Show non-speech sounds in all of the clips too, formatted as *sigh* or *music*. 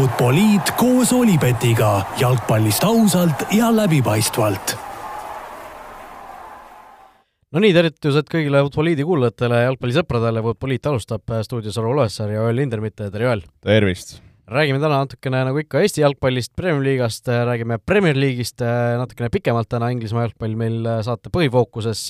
Futboliit koos Olipetiga jalgpallist ausalt ja läbipaistvalt. no nii, tervitused kõigile Futboliidi kuulajatele, jalgpallisõpradele, Futboliit alustab stuudios Aro Olesaar ja Joel Lindermitte, tere Joel! tervist! räägime täna natukene nagu ikka Eesti jalgpallist, Premier League'ist, räägime Premier League'ist natukene pikemalt täna, Inglismaa jalgpall meil saate põhifookuses,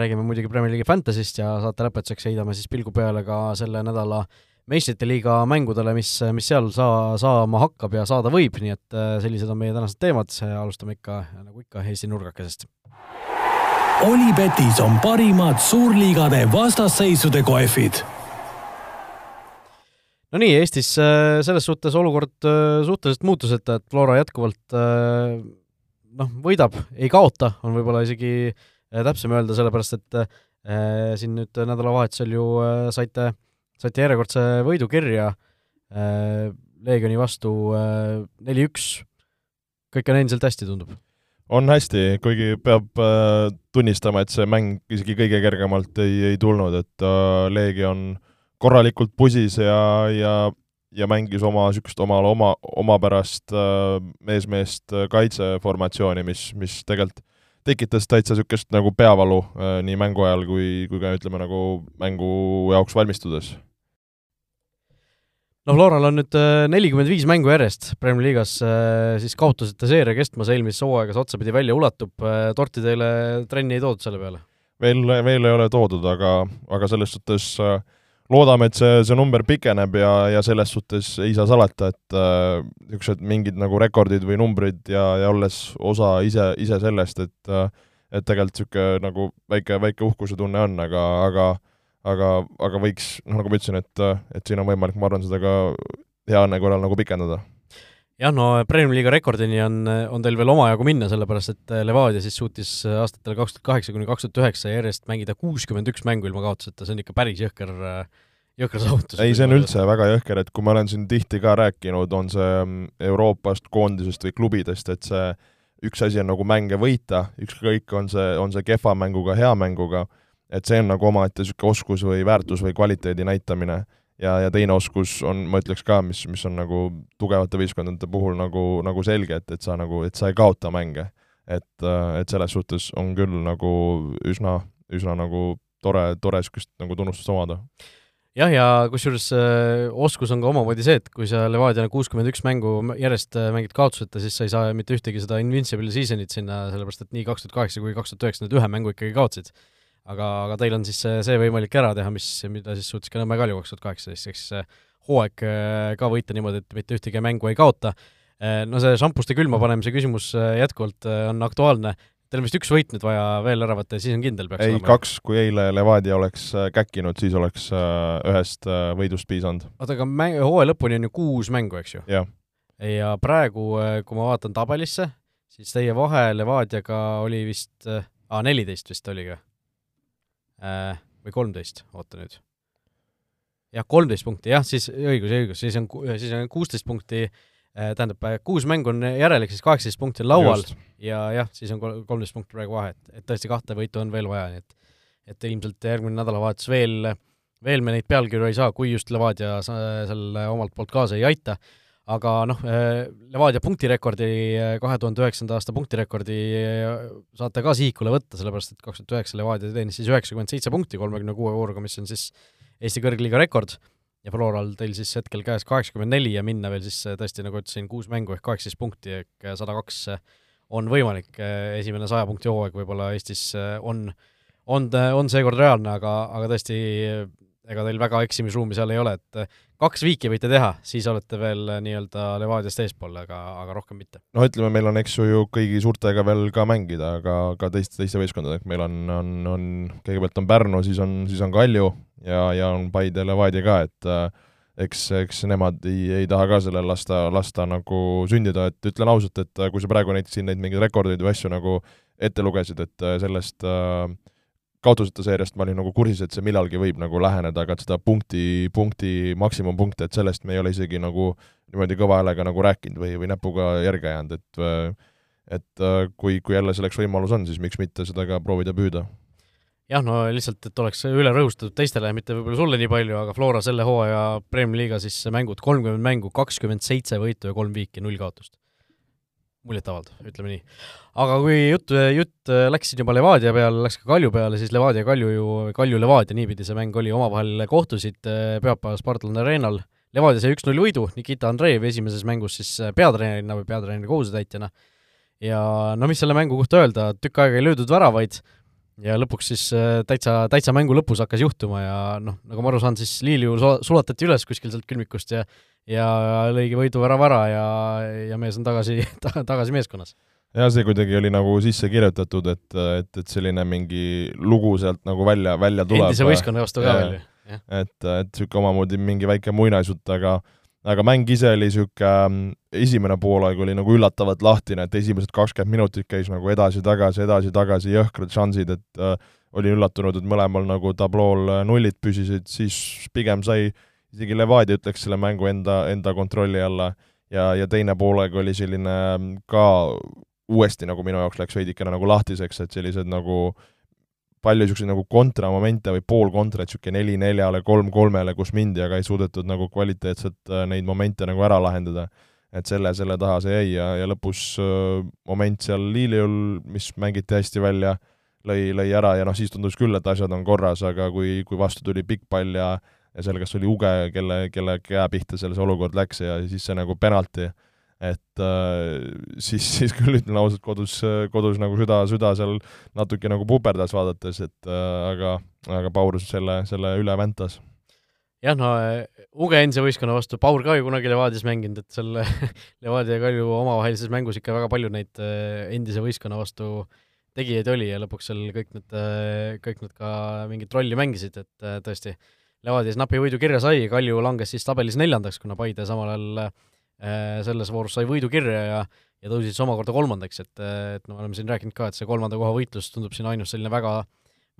räägime muidugi Premier League'i Fantasy'st ja saate lõpetuseks heidame siis pilgu peale ka selle nädala meistrite liiga mängudele, mis, mis seal saa, saama hakkab ja saada võib, nii et sellised on meie tänased teemad, alustame ikka, nagu ikka, Eesti nurgakesest. Olipetis on parimad suurliigade vastasseisude kohvid no nii, Eestis selles suhtes olukord suhteliselt muutuseta, et Flora jätkuvalt noh, võidab, ei kaota, on võib-olla isegi täpsem öelda, sellepärast et siin nüüd nädalavahetusel ju saite, saite järjekordse võidu kirja Leegioni vastu neli-üks, kõik on endiselt hästi, tundub? on hästi, kuigi peab tunnistama, et see mäng isegi kõige kergemalt ei, ei tulnud, et Leegion äh, korralikult pusis ja, ja, ja mängis oma niisugust omale oma, omapärast äh, mees-meest kaitseformatsiooni, mis, mis tegelikult tekitas täitsa niisugust nagu peavalu äh, nii mängu ajal kui, kui ka ütleme, nagu mängu jaoks valmistudes. no Floral on nüüd äh, nelikümmend viis mängu järjest Premier League'as, siis kaotuseta seeria kestmas eelmises hooaegas otsapidi välja ulatub, torti teile trenni ei toodud selle peale? veel, veel ei ole toodud, aga, aga selles suhtes äh, loodame, et see, see number pikeneb ja, ja selles suhtes ei saa salata, et niisugused äh, mingid nagu rekordid või numbrid ja, ja olles osa ise, ise sellest, et äh, et tegelikult niisugune nagu väike, väike uhkuse tunne on, aga, aga aga, aga võiks, noh, nagu ma ütlesin, et, et siin on võimalik, ma arvan, seda ka hea õnne korral nagu pikendada. Jah, no Premiumi liiga rekordini on, on teil veel omajagu minna, sellepärast et Levadia siis suutis aastatel kaks tuhat kaheksa kuni kaks tuhat üheksa järjest mängida kuuskümmend üks mängu ilma kaotuseta, see on ikka päris jõhker, jõhker saavutus. ei, see on üldse väga jõhker, et kui ma olen siin tihti ka rääkinud, on see mm, Euroopast, koondisest või klubidest, et see üks asi on nagu mänge võita, ükskõik, on see, on see kehva mänguga, hea mänguga, et see on nagu omaette niisugune oskus või väärtus või kvaliteedi näitamine ja, ja teine oskus on, ma ütleks ka, mis, mis on nagu tugevate võistkondade puhul nagu, nagu selge, et, et sa nagu, et sa ei kaota mänge. et, et selles suhtes on küll nagu üsna, üsna nagu tore, tore niisugust nagu tunnustust omada jah, ja kusjuures äh, oskus on ka omamoodi see, et kui sa Levadiana kuuskümmend üks mängu järjest äh, mängid kaotuseta, siis sa ei saa mitte ühtegi seda invincible season'it sinna, sellepärast et nii kaks tuhat kaheksa kui kaks tuhat üheksa need ühe mängu ikkagi kaotasid aga, aga teil on siis see, see võimalik ära teha, mis, mida siis suutis ka Nõmme Kalju kaks tuhat kaheksateist, ehk siis hooaeg äh, ka võita niimoodi, et mitte ühtegi mängu ei kaota. Äh, no see šampuste külma panemise küsimus äh, jätkuvalt on aktuaalne, teil on vist üks võit nüüd vaja veel ära võtta ja siis on kindel, peaks ei, kaks, kui eile Levadia oleks käkkinud, siis oleks ühest võidust piisanud. oota, aga mäng, hooaja lõpuni on ju kuus mängu, eks ju? ja praegu, kui ma vaatan tabelisse, siis teie vahe Levadiaga oli vist, aa, neliteist vist oli ka Äh, või kolmteist, oota nüüd. jah, kolmteist punkti, jah, siis õigus, õigus, siis on, siis on kuusteist punkti, äh, tähendab, äh, kuus mängu on järel, ehk siis kaheksateist punkti on laual Just. ja jah, siis on kolmteist punkti praegu vahe, et, et tõesti kahte võitu on veel vaja, nii et et ilmselt järgmine nädalavahetus veel, veel me neid pealkirju ei saa, kui just Levadia seal omalt poolt kaasa ei aita aga noh, äh, Levadia punktirekordi, äh, kahe tuhande üheksanda aasta punktirekordi äh, saate ka sihikule võtta, sellepärast et kaks tuhat üheksa Levadia teenis siis üheksakümmend seitse punkti kolmekümne kuue vooruga, mis on siis Eesti kõrgliiga rekord, ja Floral teil siis hetkel käes kaheksakümmend neli ja minna veel siis tõesti, nagu ütlesin, kuus mängu ehk kaheksateist punkti ehk sada kaks on võimalik, esimene saja punkti hooaeg võib-olla Eestis on, on, on seekord reaalne, aga, aga tõesti ega teil väga eksimisruumi seal ei ole, et eh, kaks viiki võite teha, siis olete veel eh, nii-öelda Levadiast eespool, aga, aga rohkem mitte. no ütleme, meil on, eks ju, kõigi suurtega veel ka mängida, aga ka teiste, teiste võistkondadega, meil on, on, on, kõigepealt on Pärnu, siis on, siis on Kalju ja, ja on Paide ja Levadia ka, et äh, eks, eks nemad ei, ei taha ka sellel lasta, lasta nagu sündida, et ütlen ausalt, et kui sa praegu näiteks siin neid mingeid rekordeid või asju nagu ette lugesid, et sellest äh, kaotuseta seeriast ma olin nagu kursis, et see millalgi võib nagu läheneda, aga et seda punkti, punkti maksimumpunkte, et sellest me ei ole isegi nagu niimoodi kõva häälega nagu rääkinud või, või näpuga järge jäänud, et et kui, kui jälle selleks võimalus on, siis miks mitte seda ka proovida püüda. jah, no lihtsalt, et oleks üle rõhustatud teistele, mitte võib-olla sulle nii palju, aga Flora selle hooaja Premiumi liiga siis mängud, kolmkümmend mängu, kakskümmend seitse võitu ja kolm viiki, null kaotust. Muljetavaldav, ütleme nii. aga kui jutt, jutt läks siin juba Levadia peale, läks ka Kalju peale, siis Levadia ja Kalju ju, Kalju-Levadia, niipidi see mäng oli, omavahel kohtusid pühapäeval Spartan Arenal, Levadia sai üks-null võidu, Nikita Andreev esimeses mängus siis peatreenerina või peatreeneri kohusetäitjana, ja no mis selle mängu kohta öelda, tükk aega ei löödud väravaid, ja lõpuks siis äh, täitsa, täitsa mängu lõpus hakkas juhtuma ja noh, nagu ma aru saan, siis Liiliu sulatati üles kuskil sealt külmikust ja ja lõigi võiduvärava ära ja, ja mees on tagasi *laughs* ta,, tagasi meeskonnas. jah, see kuidagi oli nagu sisse kirjutatud, et, et, et selline mingi lugu sealt nagu välja, välja tuleb. endise võistkonna vastu ka veel ju. et, et niisugune omamoodi mingi väike muinasjutt, aga aga mäng ise oli niisugune, mm, esimene poolaeg oli nagu üllatavalt lahtine, et esimesed kakskümmend minutit käis nagu edasi-tagasi, edasi-tagasi, jõhkrad šansid, et äh, olin üllatunud, et mõlemal nagu tablool äh, nullid püsisid, siis pigem sai isegi Levadia ütleks selle mängu enda, enda kontrolli alla ja, ja teine poolaeg oli selline mm, ka uuesti nagu minu jaoks läks veidikene nagu lahtiseks, et sellised nagu äh, palju niisuguseid nagu kontramomente või poolkontrat, niisugune neli neljale, kolm kolmele, kus mindi, aga ei suudetud nagu kvaliteetselt äh, neid momente nagu ära lahendada. et selle, selle taha see jäi ja, ja lõpus äh, moment seal Liliul, mis mängiti hästi välja, lõi, lõi ära ja noh, siis tundus küll, et asjad on korras, aga kui, kui vastu tuli pikk pall ja ja seal kas oli Uge, kelle, kelle käe pihta selles olukord läks ja siis see nagu penalti, et äh, siis, siis küll ütlen ausalt, kodus, kodus nagu süda, süda seal natuke nagu puperdas vaadates, et äh, aga, aga Paur selle, selle üle väntas. jah, no Uge endise võistkonna vastu, Paur ka ju kunagi Levadias mänginud, et seal *laughs* Levadia ja Kalju omavahelises mängus ikka väga palju neid äh, endise võistkonna vastu tegijaid oli ja lõpuks seal kõik need, äh, kõik nad ka mingit rolli mängisid, et äh, tõesti, Levadias napi võidu kirja sai, Kalju langes siis tabelis neljandaks, kuna Paide samal ajal Äh, selles voorus sai võidu kirja ja ja tõusis siis omakorda kolmandaks, et, et no me oleme siin rääkinud ka, et see kolmanda koha võitlus tundub siin ainus selline väga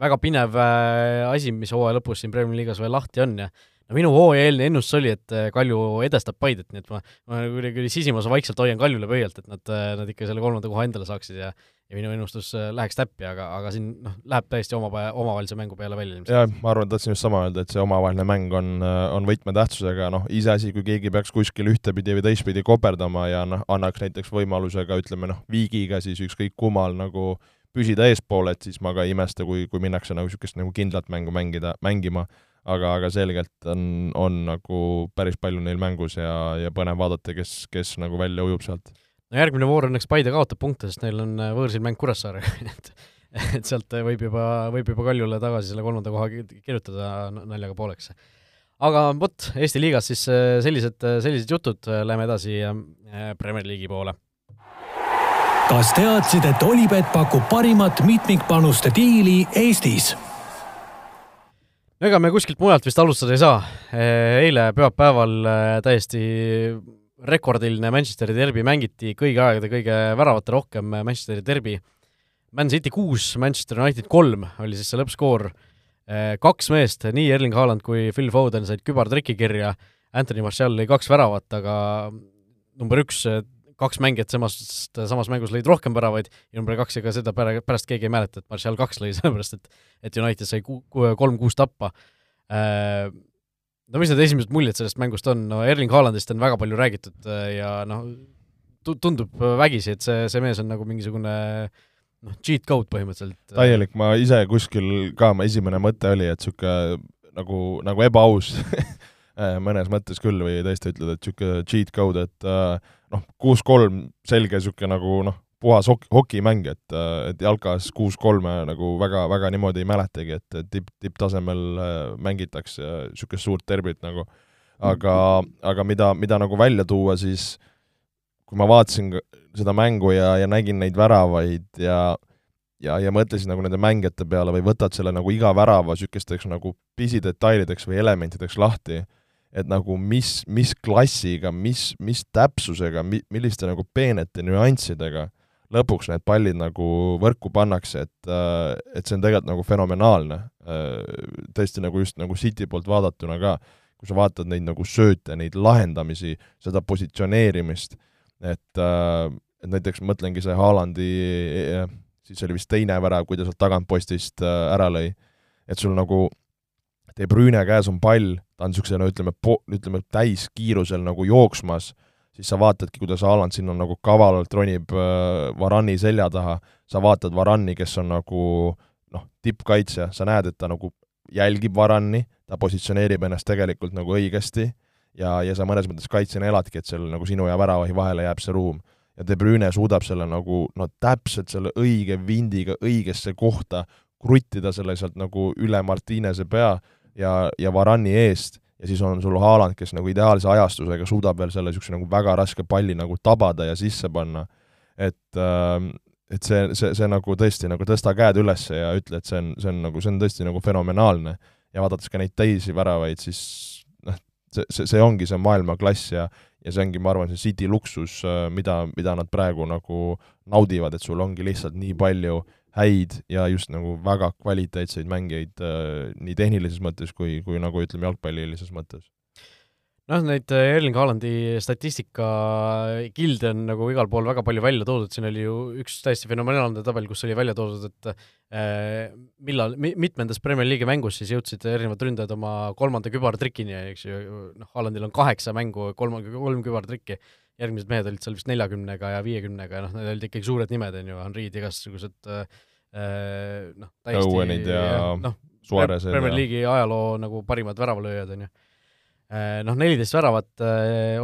väga pinev äh, asi, mis hooaja lõpus siin Premiumi liigas veel lahti on ja no minu hooajaeelne ennustus oli, et äh, Kalju edestab Paidet, nii et ma, ma kuidagi sisimas vaikselt hoian Kaljule pöialt, et nad, nad ikka selle kolmanda koha endale saaksid ja ja minu ennustus äh, läheks täppi, aga, aga siin noh, läheb täiesti oma, omavahelise mängu peale välja ilmselt. jaa, ma arvan, tahtsin just sama öelda, et see omavaheline mäng on, äh, on võtmetähtsusega, noh, iseasi, kui keegi peaks kuskil ühtepidi või teistpidi koperdama ja noh, annaks näiteks võimaluse ka ütleme noh, viigiga siis ükskõik kummal nagu püsida eespool, et siis ma ka ei imesta, kui, kui minnakse nagu niisugust nagu kindlat mängu mängida, mängima, aga, aga selgelt on, on nagu päris palju neil mängus ja, ja põnev vaadata, kes, kes nagu välja ujub sealt no järgmine voor õnneks Paide kaotab punkte, sest neil on äh, võõrsil mäng Kuressaarega *laughs* et et sealt äh, võib juba, võib juba Kaljule tagasi selle kolmanda koha kirjutada naljaga pooleks. aga vot, Eesti liigas siis äh, sellised, sellised jutud, lähme edasi Premier League'i poole. kas teadsid, et Olipet pakub parimat mitmikpanuste diili Eestis? No ega me kuskilt mujalt vist alustada ei saa. eile pühapäeval täiesti rekordiline Manchesteri derbi mängiti kõigi aegade kõige väravate rohkem Manchesteri derbi. Man City kuus, Manchester United kolm oli siis see lõppskoor. Eh, kaks meest, nii Erling Haaland kui Phil Foden said kübartriki kirja, Anthony Martial lõi kaks väravat, aga number üks, kaks mängijat samast, samas mängus lõid rohkem väravaid ja number kaks, ega seda pärast keegi ei mäleta, et Martial kaks lõi, *laughs* sellepärast et et United sai ku-, kolm-kuus tappa eh, no mis need esimesed muljed sellest mängust on, no Erling Haalandist on väga palju räägitud äh, ja noh, tundub vägisi, et see, see mees on nagu mingisugune noh, cheat code põhimõtteliselt. täielik, ma ise kuskil ka, mu esimene mõte oli, et niisugune nagu, nagu ebaaus äh, *laughs* mõnes mõttes küll või tõesti ütled, et niisugune cheat code, et äh, noh, kuus-kolm selge niisugune nagu noh, puhas hok-, hokimäng, et, et jalkas kuus-kolme nagu väga, väga niimoodi ei mäletagi, et tipp, tipptasemel äh, mängitakse niisugust suurt derbit nagu. aga, aga mida, mida nagu välja tuua, siis kui ma vaatasin seda mängu ja, ja nägin neid väravaid ja ja, ja mõtlesin nagu nende mängijate peale või võtad selle nagu iga värava niisugusteks nagu pisidetailideks või elementideks lahti, et nagu mis, mis klassiga, mis, mis täpsusega, mi-, milliste nagu peenete nüanssidega lõpuks need pallid nagu võrku pannakse, et, äh, et see on tegelikult nagu fenomenaalne. Äh, tõesti nagu just nagu City poolt vaadatuna ka, kui sa vaatad neid nagu sööte, neid lahendamisi, seda positsioneerimist, et, äh, et näiteks mõtlengi see Haalandi, siis oli vist teine värav, kui ta sealt tagantpostist ära lõi et sul nagu De Bruyne käes on pall, ta on niisuguse no ütleme, ütleme täiskiirusel nagu jooksmas, siis sa vaatadki, kuidas Haaland sinna nagu kavalalt ronib äh, Varani selja taha, sa vaatad Varani, kes on nagu noh, tippkaitsja, sa näed, et ta nagu jälgib Varani, ta positsioneerib ennast tegelikult nagu õigesti ja, ja sa mõnes mõttes kaitsjana eladki, et seal nagu sinu ja väravahi vahele jääb see ruum. ja De Bruyne suudab selle nagu no täpselt selle õige vindiga õigesse kohta kruttida selle sealt nagu üle Martinese pea ja, ja Varani eest ja siis on sul Haaland, kes nagu ideaalse ajastusega suudab veel selle niisuguse nagu väga raske palli nagu tabada ja sisse panna. et äh, et see, see, see nagu tõesti nagu tõsta käed üles ja ütle, et see on, see on nagu, see on tõesti nagu fenomenaalne. ja vaadates ka neid teisi väravaid, siis noh, see, see, see ongi see maailmaklass ja ja see ongi, ma arvan, see City luksus, äh, mida, mida nad praegu nagu naudivad, et sul ongi lihtsalt nii palju häid ja just nagu väga kvaliteetseid mängijaid äh, nii tehnilises mõttes kui, kui nagu ütleme, jalgpallilises mõttes. Noh, neid äh, Erling Haalandi statistika kilde on nagu igal pool väga palju välja toodud, siin oli ju üks täiesti fenomenaalne tabel, kus oli välja toodud, et äh, millal mi,, mitmendas Premier League'i mängus siis jõudsid erinevad ründajad oma kolmanda kübartrikini, eks ju, noh, Haalandil on kaheksa mängu, kolm, kolm kübartrikki, järgmised mehed olid seal vist neljakümnega ja viiekümnega ja noh, need olid ikkagi suured nimed, on ju, Henri'd, igasugused äh, noh, täiesti Owenid ja, ja noh, Premier League'i ajaloo nagu parimad väravalööjad, on ju. Noh, neliteist väravat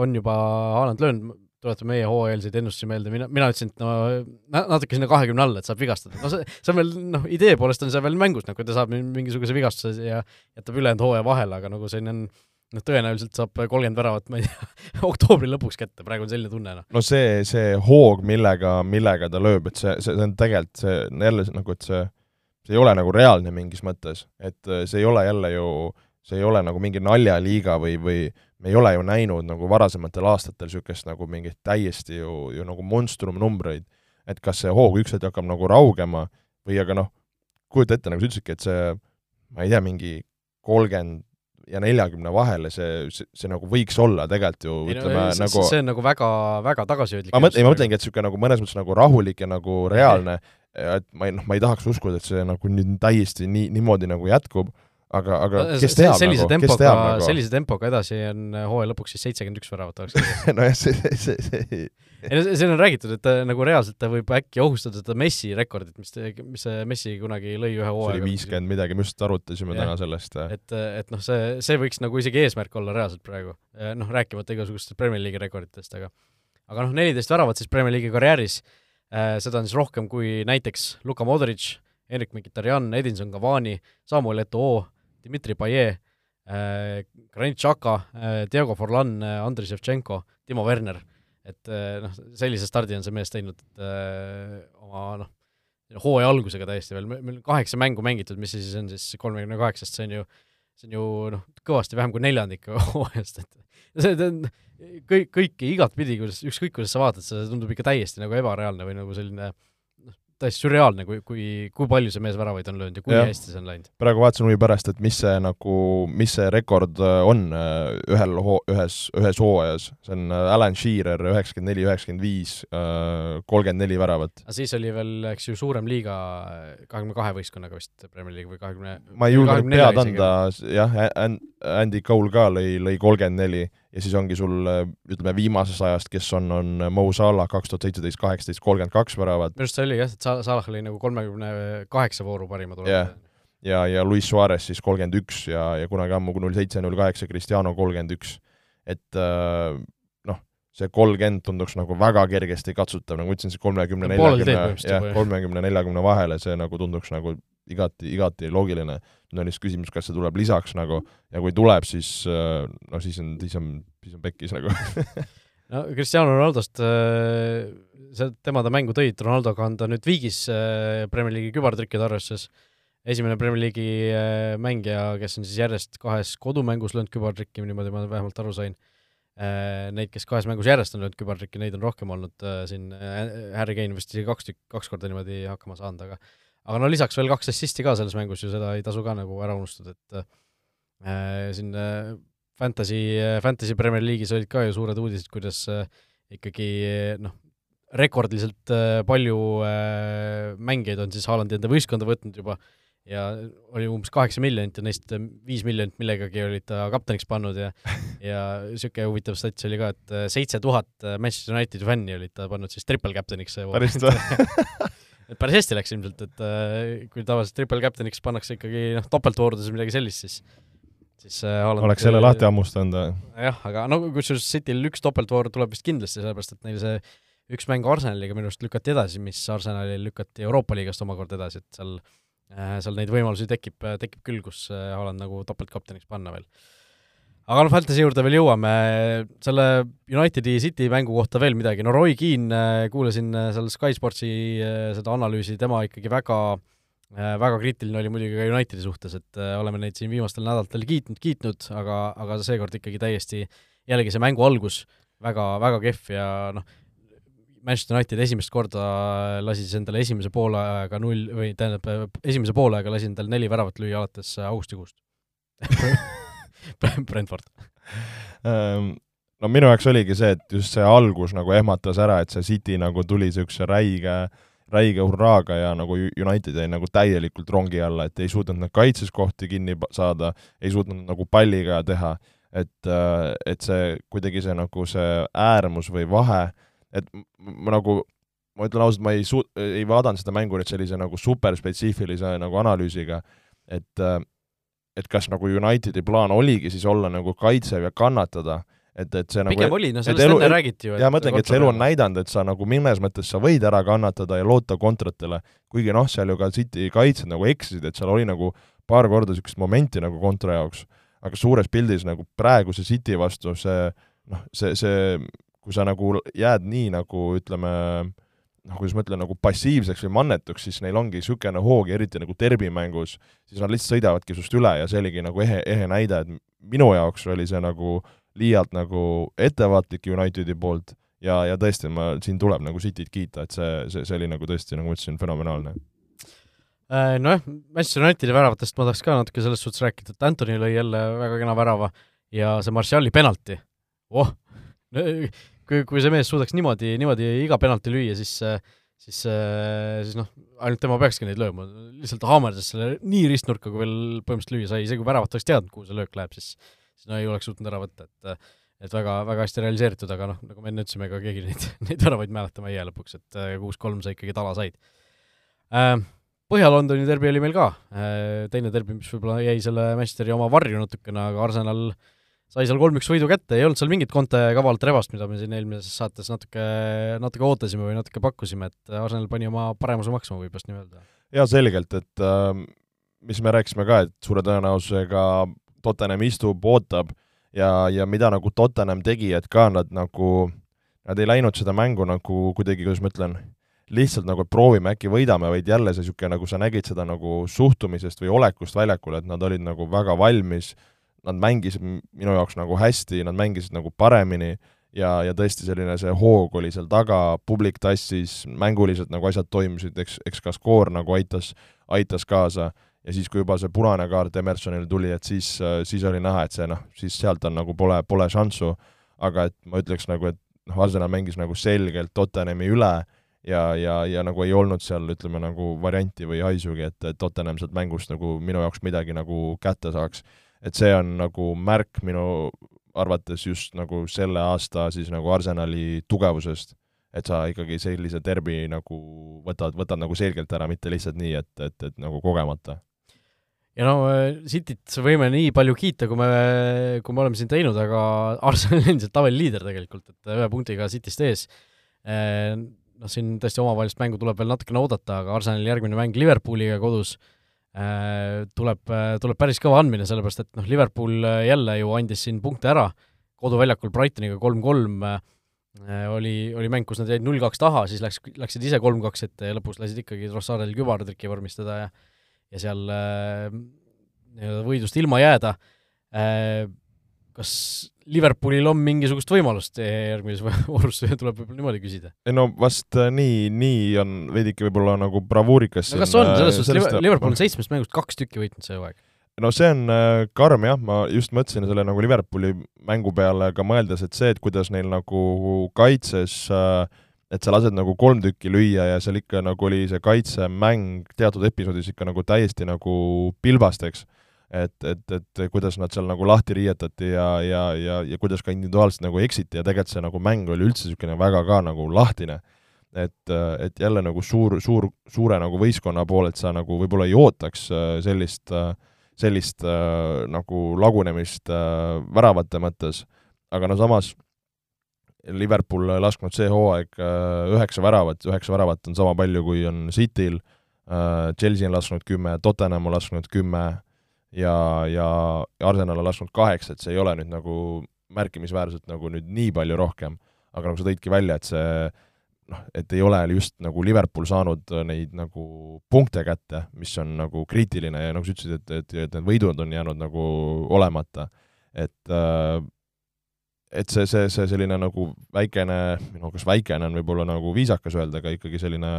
on juba Haaland löönud, tuletame meie hooajalisi ennustusi meelde, mina, mina ütlesin, et no natuke sinna kahekümne alla, et saab vigastada. no see, see on veel, noh, idee poolest on see veel mängus, nagu ta saab mingisuguse vigastuse ja jätab ülejäänud hooaja vahele, aga nagu selline on noh, tõenäoliselt saab kolmkümmend väravat, ma ei tea, *laughs* oktoobri lõpuks kätte, praegu on selline tunne, noh. no see, see hoog, millega, millega ta lööb, et see, see, see on tegelikult, see jälle nagu, et see, see ei ole nagu reaalne mingis mõttes, et äh, see ei ole jälle ju, see ei ole nagu mingi naljaliiga või, või me ei ole ju näinud nagu varasematel aastatel niisugust nagu mingit täiesti ju, ju nagu monstrumnumbreid, et kas see hoog üks hetk hakkab nagu raugema või aga noh, kujuta ette, nagu sa ütlesidki, et see, ma ei tea, mingi kolmkümmend ja neljakümne vahele see, see, see nagu võiks olla tegelikult ju ei, ütleme no, nagu see on nagu väga, väga tagasihoidlik ma mõtlen, ma mõtlengi, et niisugune nagu mõnes mõttes nagu rahulik ja nagu reaalne, et ma ei, noh, ma ei tahaks uskuda, et see nagu nüüd täiesti nii, niimoodi nagu jätkub, aga, aga kes teab sellise nagu, kes teab nagu? sellise tempoga edasi on hooaja lõpuks siis seitsekümmend üks väravat oleks *laughs* nojah, see, see, see, see ei no siin on räägitud, et ta nagu reaalselt ta võib äkki ohustada seda Messi rekordit, mis, mis see Messi kunagi lõi ühe hooaega. see oli viiskümmend midagi, me just arutasime ja. täna sellest. et, et noh, see, see võiks nagu isegi eesmärk olla reaalselt praegu. noh, rääkimata igasugustest Premier League'i rekorditest, aga aga noh, neliteist väravat siis Premier League'i karjääris äh,, seda on siis rohkem kui näiteks Luka Modric, Henrik Mkhitaryan, Edinson Cavani, Samuel Eto'o, Dmitri Payet äh,, Granit Xhaka äh,, Diego Forlan äh,, Andrei Ševtšenko, Timo Werner. Et noh, sellise stardi on see mees teinud äh, oma noh, hooaja algusega täiesti veel, meil on kaheksa mängu mängitud, mis siis on siis kolmekümne kaheksast, see on ju, see on ju noh, kõvasti vähem kui neljandik *laughs* hooajast, et see, on kõik, kõiki igatpidi, kuidas, ükskõik kuidas sa vaatad, see tundub ikka täiesti nagu ebareaalne või nagu selline täiesti sürreaalne, kui, kui, kui palju see mees väravaid on löönud ja kui ja. hästi see on läinud. praegu vaatasin huvi pärast, et mis see nagu, mis see rekord äh, on äh, ühel hoo-, ühes, ühes hooajas, see on äh, Alan Shearer üheksakümmend neli, üheksakümmend viis, kolmkümmend neli väravat. siis oli veel, eks ju, suurem liiga kahekümne kahe võistkonnaga vist Premier League või kahekümne ma ei julgenud pead anda, jah, Andy Cole ka lõi, lõi kolmkümmend neli ja siis ongi sul ütleme viimasest ajast, kes on, on Mo Salah kaks tuhat seitseteist, kaheksateist, kolmkümmend kaks väravat. minu arust see oli jah, et Salah oli nagu kolmekümne kaheksa vooru parima tulemusega yeah. ja, ja Luis Suarez siis kolmkümmend üks ja, ja kunagi ammu null seitse, null kaheksa Cristiano kolmkümmend üks. et äh, noh, see kolmkümmend tunduks nagu väga kergesti katsutav, nagu ma ütlesin, see kolmekümne, neljakümne, jah, kolmekümne, neljakümne vahele, see nagu tunduks nagu igati, igati loogiline. nüüd on lihtsalt küsimus, kas see tuleb lisaks nagu ja kui tuleb, siis no siis on, siis on, siis on pekkis nagu *laughs* no Cristiano Ronaldost, äh, see, tema ta mängu tõid, Ronaldoga on ta nüüd viigis äh, Premier League'i kübartrükkide arvestuses, esimene Premier League'i mängija, kes on siis järjest kahes kodumängus löönud kübartrikki, niimoodi ma vähemalt aru sain. Neid, kes kahes mängus järjest on löönud kübartrikki, neid on rohkem olnud siin, Harry Kane vist isegi kaks tükki, kaks korda niimoodi hakkama saanud, aga aga no lisaks veel kaks assisti ka selles mängus ju, seda ei tasu ka nagu ära unustada, et äh, siin äh, Fantasy, Fantasy Premier League'is olid ka ju suured uudised, kuidas äh, ikkagi noh, rekordiliselt äh, palju äh, mängijaid on siis Haalandi enda võistkonda võtnud juba, ja oli umbes kaheksa miljonit ja neist viis miljonit millegagi olid ta kapteniks pannud ja *laughs* ja niisugune huvitav stats oli ka, et seitse tuhat Manchester Unitedi fänni olid ta pannud siis triple captain'iks. päris *laughs* et päris hästi läks ilmselt, et kui tavaliselt triple captain'iks pannakse ikkagi noh, topeltvoorudus või midagi sellist, siis siis Haaland oleks selle lahti hammustanud või? jah, aga no kusjuures Cityl üks topeltvoor tuleb vist kindlasti, sellepärast et neil see üks mäng Arsenaliga minu arust lükati edasi, mis Arsenalil lükati Euroopa liigast omakorda edasi, et seal äh, seal neid võimalusi tekib, tekib küll, kus äh, Haaland nagu topeltkapteniks panna veel. Aga noh, Fantasy juurde veel jõuame, selle Unitedi City mängu kohta veel midagi, no Roy Keane, äh, kuulasin seal Sky Sportsi seda analüüsi, tema ikkagi väga väga kriitiline oli muidugi ka Unitedi suhtes, et oleme neid siin viimastel nädalatel kiitnud, kiitnud, aga, aga seekord ikkagi täiesti jällegi see mängu algus väga, väga kehv ja noh, Manchester United esimest korda lasi siis endale esimese poolaega null või tähendab, esimese poolaega lasi endale neli väravat lüüa alates augustikuust *laughs* *laughs* Brentford. Um no minu jaoks oligi see, et just see algus nagu ehmatas ära, et see City nagu tuli niisuguse räige, räige hurraaga ja nagu United jäi nagu täielikult rongi alla, et ei suutnud nad kaitses kohti kinni saada, ei suutnud nagu palliga teha, et, et see kuidagi see nagu see äärmus või vahe et ma nagu, ma ütlen ausalt, ma ei su-, ei vaadanud seda mängu nüüd sellise nagu superspetsiifilise nagu analüüsiga, et et kas nagu Unitedi plaan oligi siis olla nagu kaitsev ja kannatada, et, et see pigem nagu, oli, no sellest elu, enne räägiti ju. jaa, ma mõtlengi, et see elu on näidanud, et sa nagu mõnes mõttes sa võid ära kannatada ja loota kontratele, kuigi noh, seal ju ka City kaitsjad nagu eksisid, et seal oli nagu paar korda niisugust momenti nagu kontra jaoks, aga suures pildis nagu praeguse City vastu see noh, see, see kui sa nagu jääd nii nagu ütleme, noh, kuidas ma ütlen, nagu passiivseks või mannetuks, siis neil ongi niisugune hoog, eriti nagu derbimängus, siis nad lihtsalt sõidavadki sinust üle ja see oligi nagu ehe, ehe näide, et minu jaoks oli see nagu liialt nagu ettevaatlik Unitedi poolt ja, ja tõesti, ma, siin tuleb nagu Cityt kiita, et see, see, see oli nagu tõesti, nagu ma ütlesin, fenomenaalne. Äh, nojah, Manchester Unitedi väravatest ma tahaks ka natuke selles suhtes rääkida, et Anthony lõi jälle väga kena värava ja see Martiali penalti, oh, kui, kui see mees suudaks niimoodi, niimoodi iga penalti lüüa, siis siis, siis noh, ainult tema peakski neid lööma, lihtsalt haamerdas selle nii ristnurka, kui veel põhimõtteliselt lüüa sai, isegi kui väravat oleks teadnud, kuhu see löök läheb, siis siis no ei oleks suutnud ära võtta, et et väga, väga hästi realiseeritud, aga noh, nagu me enne ütlesime, ega keegi neid, *laughs* neid väravaid mäletama ei jää lõpuks, et kuus-kolm sa ikkagi tala said. Põhja-Londoni derbi oli meil ka, teine derbi, mis võib-olla jäi selle Manchesteri oma varju natukene, aga Arsenal äh, sai seal kolm-üks võidu kätte, ei olnud seal mingit Conte kavalat rebast, mida me siin eelmises saates natuke, natuke ootasime või natuke pakkusime, et Arsenal pani oma paremuse maksma, võib vast nii öelda. jaa, selgelt, et äh, mis me rääkisime ka, et suure tõenäosusega Tottenham istub, ootab ja, ja mida nagu Tottenham tegi, et ka nad nagu, nad ei läinud seda mängu nagu kuidagi, kuidas ma ütlen, lihtsalt nagu proovime, äkki võidame, vaid jälle see niisugune, nagu sa nägid seda nagu suhtumisest või olekust väljakul, et nad olid nagu väga valmis äh, nad mängisid minu jaoks nagu hästi, nad mängisid nagu paremini ja, ja tõesti selline see hoog oli seal taga, publik tassis, mänguliselt nagu asjad toimisid, eks, eks ka skoor nagu aitas, aitas kaasa. Ja siis, kui juba see punane kaart Emersonile tuli, et siis, siis oli näha, et see noh, siis sealt on nagu pole, pole šanssu, aga et ma ütleks nagu, et noh, Arsenal mängis nagu selgelt Tottenhami üle ja, ja, ja nagu ei olnud seal, ütleme, nagu varianti või haisugi, et, et Tottenham sealt mängust nagu minu jaoks midagi nagu kätte saaks et see on nagu märk minu arvates just nagu selle aasta siis nagu Arsenali tugevusest, et sa ikkagi sellise derbi nagu võtad, võtad nagu selgelt ära, mitte lihtsalt nii, et, et, et nagu kogemata. ja no Cityt võime nii palju kiita, kui me, kui me oleme siin teinud, aga Arsenal on endiselt tabeliliider tegelikult, et ühe punktiga Cityst ees. Noh, siin tõesti omavahelist mängu tuleb veel natukene oodata, aga Arsenali järgmine mäng Liverpooliga kodus äh, Äh, tuleb, äh, tuleb päris kõva andmine, sellepärast et noh, Liverpool äh, jälle ju andis siin punkte ära, koduväljakul Brightoniga kolm-kolm oli, oli mäng, kus nad jäid null-kaks taha, siis läks, läksid ise kolm-kaks ette ja lõpus lasid ikkagi Trossardil kübartriki vormistada ja ja seal nii-öelda võidust ilma jääda kas Liverpoolil on mingisugust võimalust järgmises *laughs* voorus, tuleb võib-olla niimoodi küsida? ei no vast äh, nii, nii on veidike võib-olla nagu bravuurikas no kas on, selles äh, suhtes, Liverpool on seitsmest mängust kaks tükki võitnud see hooaeg? no see on äh, karm jah, ma just mõtlesin selle nagu Liverpooli mängu peale ka mõeldes, et see, et kuidas neil nagu kaitses äh, et sa lased nagu kolm tükki lüüa ja seal ikka nagu oli see kaitsemäng teatud episoodis ikka nagu täiesti nagu pilbast, eks. Et, et, et kuidas nad seal nagu lahti riietati ja, ja, ja, ja kuidas ka individuaalselt nagu eksiti ja tegelikult see nagu mäng oli üldse niisugune väga ka nagu lahtine. et, et jälle nagu suur, suur, suure nagu võistkonna poolelt sa nagu võib-olla ei ootaks äh, sellist, äh, sellist äh, nagu lagunemist väravate mõttes, aga no samas Liverpool lasknud see hooaeg üheksa väravat, üheksa väravat on sama palju, kui on Cityl, Chelsea on lasknud kümme, Tottenham on lasknud kümme ja, ja Arsenal on lasknud kaheksa, et see ei ole nüüd nagu märkimisväärselt nagu nüüd nii palju rohkem, aga nagu sa tõidki välja, et see noh, et ei ole just nagu Liverpool saanud neid nagu punkte kätte, mis on nagu kriitiline ja nagu sa ütlesid, et, et, et need võidud on jäänud nagu olemata. et äh, et see, see, see selline nagu väikene, no kas väikene on võib-olla nagu viisakas öelda, aga ikkagi selline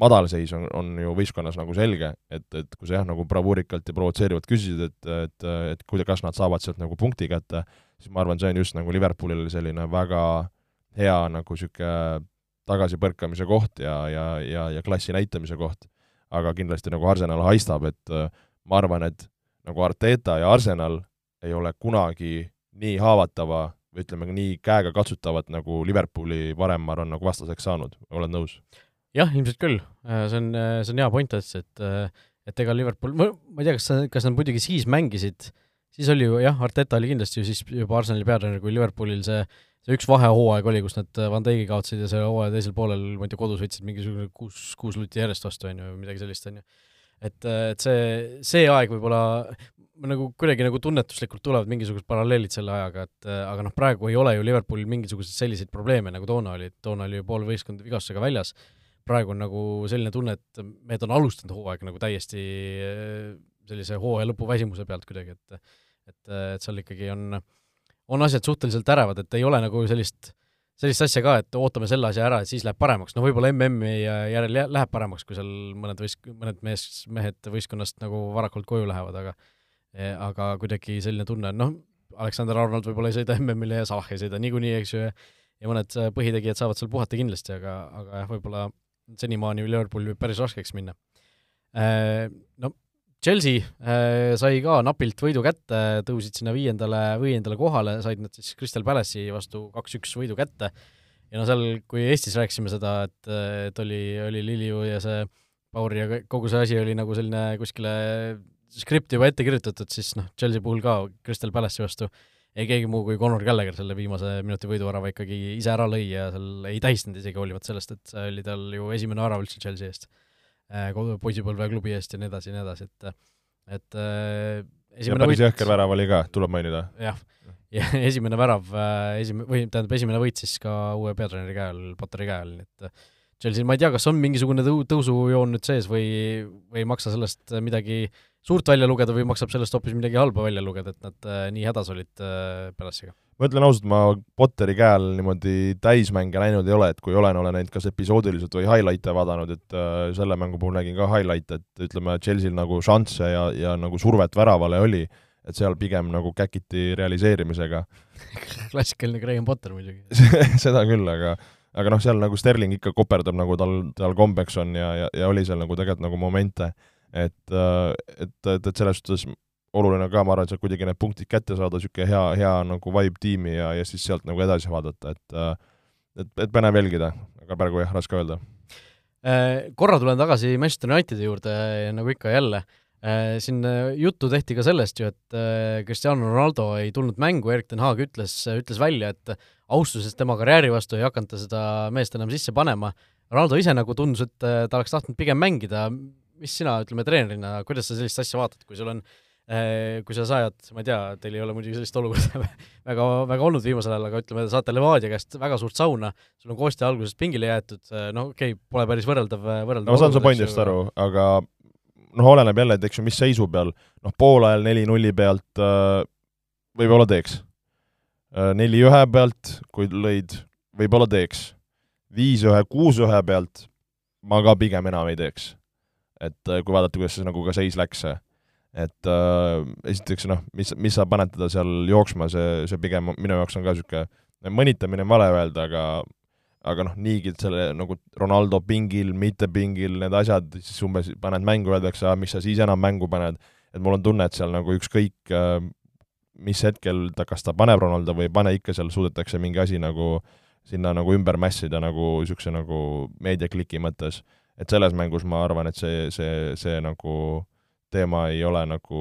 madalseis on, on ju võistkonnas nagu selge, et, et kui sa jah, nagu bravuurikalt ja provotseerivalt küsisid, et, et, et kuida-, kas nad saavad sealt nagu punkti kätte, siis ma arvan, see on just nagu Liverpoolil selline väga hea nagu niisugune tagasipõrkamise koht ja, ja, ja, ja klassi näitamise koht. aga kindlasti nagu Arsenal haistab, et ma arvan, et nagu Arteta ja Arsenal ei ole kunagi nii haavatava või ütleme, nii käegakatsutavat, nagu Liverpooli varem, ma arvan, nagu vastaseks saanud, oled nõus? Jah, ilmselt küll. Äh, see on, äh, see on hea point, et, äh, et ega Liverpool, ma, ei tea, kas, kas nad muidugi siis mängisid, siis oli ju jah, Arteta oli kindlasti ju siis juba Arsenali peatreener, kui Liverpoolil see see üks vahehooaeg oli, kus nad Van Dijk'i kaotasid ja selle hooaja teisel poolel, ma ei tea, kodus võtsid mingisugune kuus, kuus lutti järjest vastu, on ju, või midagi sellist, on ju. et, et see, see aeg võib-olla, nagu kuidagi nagu tunnetuslikult tulevad mingisugused paralleelid selle ajaga, et äh, aga noh, praegu ei ole ju Liverpoolil mingisuguseid selliseid probleeme, nagu toona oli, toona oli ju pool võistkonda vigastusega väljas, praegu on nagu selline tunne, et mehed on alustanud hooaega nagu täiesti äh, sellise hooaja lõpu väsimuse pealt kuidagi, et et, et seal ikkagi on, on asjad suhteliselt ärevad, et ei ole nagu sellist sellist asja ka, et ootame selle asja ära, et siis läheb paremaks, no võib-olla MM-i järel läheb paremaks, kui seal mõned võist-, mõned mees, mehed võistkonnast nagu varakult koju lähevad, aga Eh, aga kuidagi selline tunne noh, Aleksander Arnold võib-olla ei sõida MM-ile ja Salah ei sõida niikuinii, eks ju, ja mõned äh, põhitegijad saavad seal puhata kindlasti, aga, aga jah, võib-olla senimaani Liverpool võib päris raskeks minna. Äh, no Chelsea äh, sai ka napilt võidu kätte, tõusid sinna viiendale, viiendale kohale, said nad siis Crystal Palace'i vastu kaks-üks võidu kätte ja no seal, kui Eestis rääkisime seda, et, et oli, oli Liliu ja see Pauri ja kogu see asi oli nagu selline kuskile skript juba ette kirjutatud, siis noh, Chelsea puhul ka Crystal Palace'i vastu ei keegi muu kui Conor Gallagher selle viimase minuti võiduvärava ikkagi ise ära lõi ja seal ei tähistanud isegi, hoolimata sellest, et see oli tal ju esimene värav üldse Chelsea eest, äh, poisipõlve klubi eest ja nii edasi ja nii edasi, et et äh, esimene päris jõhker värav oli ka, tuleb mainida. jah, ja *laughs* esimene värav, äh, esim-, või tähendab, esimene võit siis ka uue peatreeneri käe all, Potteri käe all, nii et Chelsea, ma ei tea, kas on mingisugune tõu-, tõusujoon nüüd sees või, või ei maksa sellest midagi äh, suurt välja lugeda või maksab sellest hoopis midagi halba välja lugeda, et nad äh, nii hädas olid äh, Palace'iga? ma ütlen ausalt, ma Potteri käe all niimoodi täismänge näinud ei ole, et kui olen, olen neid kas episoodiliselt või highlight'e vaadanud, et äh, selle mängu puhul nägin ka highlight'e, et ütleme, Chelsea'l nagu šansse ja, ja nagu survet väravale oli, et seal pigem nagu käkiti realiseerimisega. *laughs* Klassikaline Graham Potter muidugi. *laughs* Seda küll, aga aga noh, seal nagu Sterling ikka koperdab, nagu tal, tal kombeks on ja, ja, ja oli seal nagu tegelikult nagu momente et, äh, et, et, et selles suhtes oluline ka, ma arvan, et sealt kuidagi need punktid kätte saada, niisugune hea, hea nagu vibe tiimi ja, ja siis sealt nagu edasi vaadata, et äh, et, et põnev jälgida, aga praegu jah, raske öelda. Äh, korra tulen tagasi Manchester Unitedi juurde, nagu ikka jälle, siin juttu tehti ka sellest ju, et Cristiano Ronaldo ei tulnud mängu, Erik ten Haag ütles, ütles välja, et austuses tema karjääri vastu ei hakanud ta seda meest enam sisse panema, Ronaldo ise nagu tundus, et ta oleks tahtnud pigem mängida, mis sina, ütleme treenerina, kuidas sa sellist asja vaatad, kui sul on eh, kui sa saad, ma ei tea, teil ei ole muidugi sellist olukorda *laughs* väga, väga olnud viimasel ajal, aga ütleme, saate Levadia käest väga suurt sauna, sul on Kostja algusest pingile jäetud, eh, no okei okay,, pole päris võrreldav, võrreldav no ma saan su pointist aru, aga noh, oleneb jälle, et eks ju, mis seisu peal, noh, poolajal neli-nulli pealt võib-olla teeks. Neli-ühe pealt, kui lõid, võib-olla teeks. viis-ühe, kuus-ühe pealt ma ka pigem enam ei teeks et äh, kui vaadata, kuidas see nagu ka seis läks, et äh, esiteks noh, mis, mis sa paned teda seal jooksma, see, see pigem minu jaoks on ka niisugune mõnitamine on vale öelda, aga aga noh, niigi selle nagu Ronaldo pingil, mitte pingil, need asjad, siis umbes paned mängu, öeldakse, miks sa siis enam mängu paned, et mul on tunne, et seal nagu ükskõik mis hetkel ta, kas ta paneb Ronaldo või ei pane, ikka seal suudetakse mingi asi nagu sinna nagu ümber mässida nagu niisuguse nagu meediakliki mõttes. Et selles mängus ma arvan, et see, see, see nagu teema ei ole nagu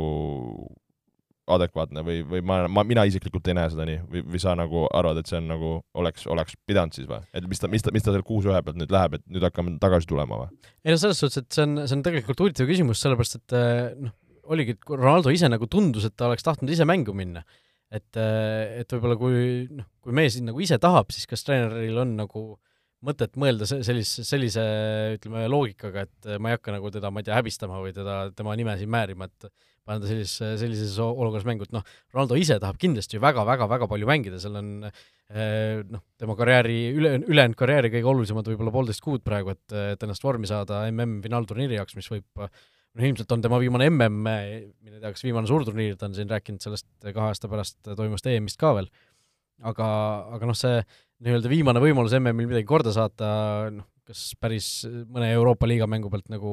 adekvaatne või, või ma, ma, mina isiklikult ei näe seda nii või, või sa nagu arvad, et see on nagu, oleks, oleks pidanud siis või? et mis ta, mis ta, mis ta seal kuus ühe pealt nüüd läheb, et nüüd hakkame tagasi tulema või? ei no selles suhtes, et see on, see on tegelikult huvitav küsimus, sellepärast et noh, oligi, et Ronaldo ise nagu tundus, et ta oleks tahtnud ise mängu minna. et, et võib-olla kui noh, kui mees nagu ise tahab, siis kas treeneril on nagu mõtet mõelda sellise, sellise ütleme, loogikaga, et ma ei hakka nagu teda, ma ei tea, häbistama või teda, tema nime siin määrima, et panen ta sellises, sellises olukorras mängu, et noh, Ronaldo ise tahab kindlasti ju väga-väga-väga palju mängida, seal on eh, noh, tema karjääri, üle, ülejäänud karjääri kõige olulisemad võib-olla poolteist kuud praegu, et, et ennast vormi saada MM-finaalturniiri jaoks, mis võib noh, ilmselt on tema viimane MM, mine tea, kas viimane suurturniir, ta on siin rääkinud sellest kahe aasta pärast toimuvast EM-ist ka veel, aga, aga noh, see nii-öelda viimane võimalus MM-il midagi korda saata, noh, kas päris mõne Euroopa liiga mängu pealt nagu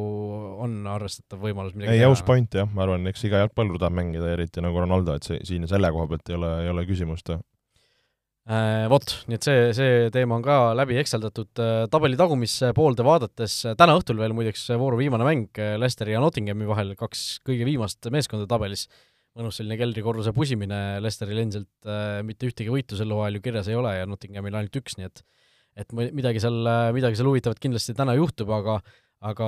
on arvestatav võimalus midagi ei, aus point jah, ma arvan, eks iga jalgpallur tahab mängida, eriti nagu Ronaldo, et see, siin selle koha pealt ei ole, ei ole küsimust Äh, vot, nii et see, see teema on ka läbi ekseldatud äh, tabeli tagumisse poolde vaadates, äh, täna õhtul veel muideks vooru viimane mäng Leicesteri ja Nottinghami vahel, kaks kõige viimast meeskonda tabelis, mõnus selline keldrikorruse pusimine, Leicesteril endiselt äh, mitte ühtegi võitu sel hooajal ju kirjas ei ole ja Nottinghamil ainult üks, nii et et midagi seal, midagi seal huvitavat kindlasti täna juhtub, aga aga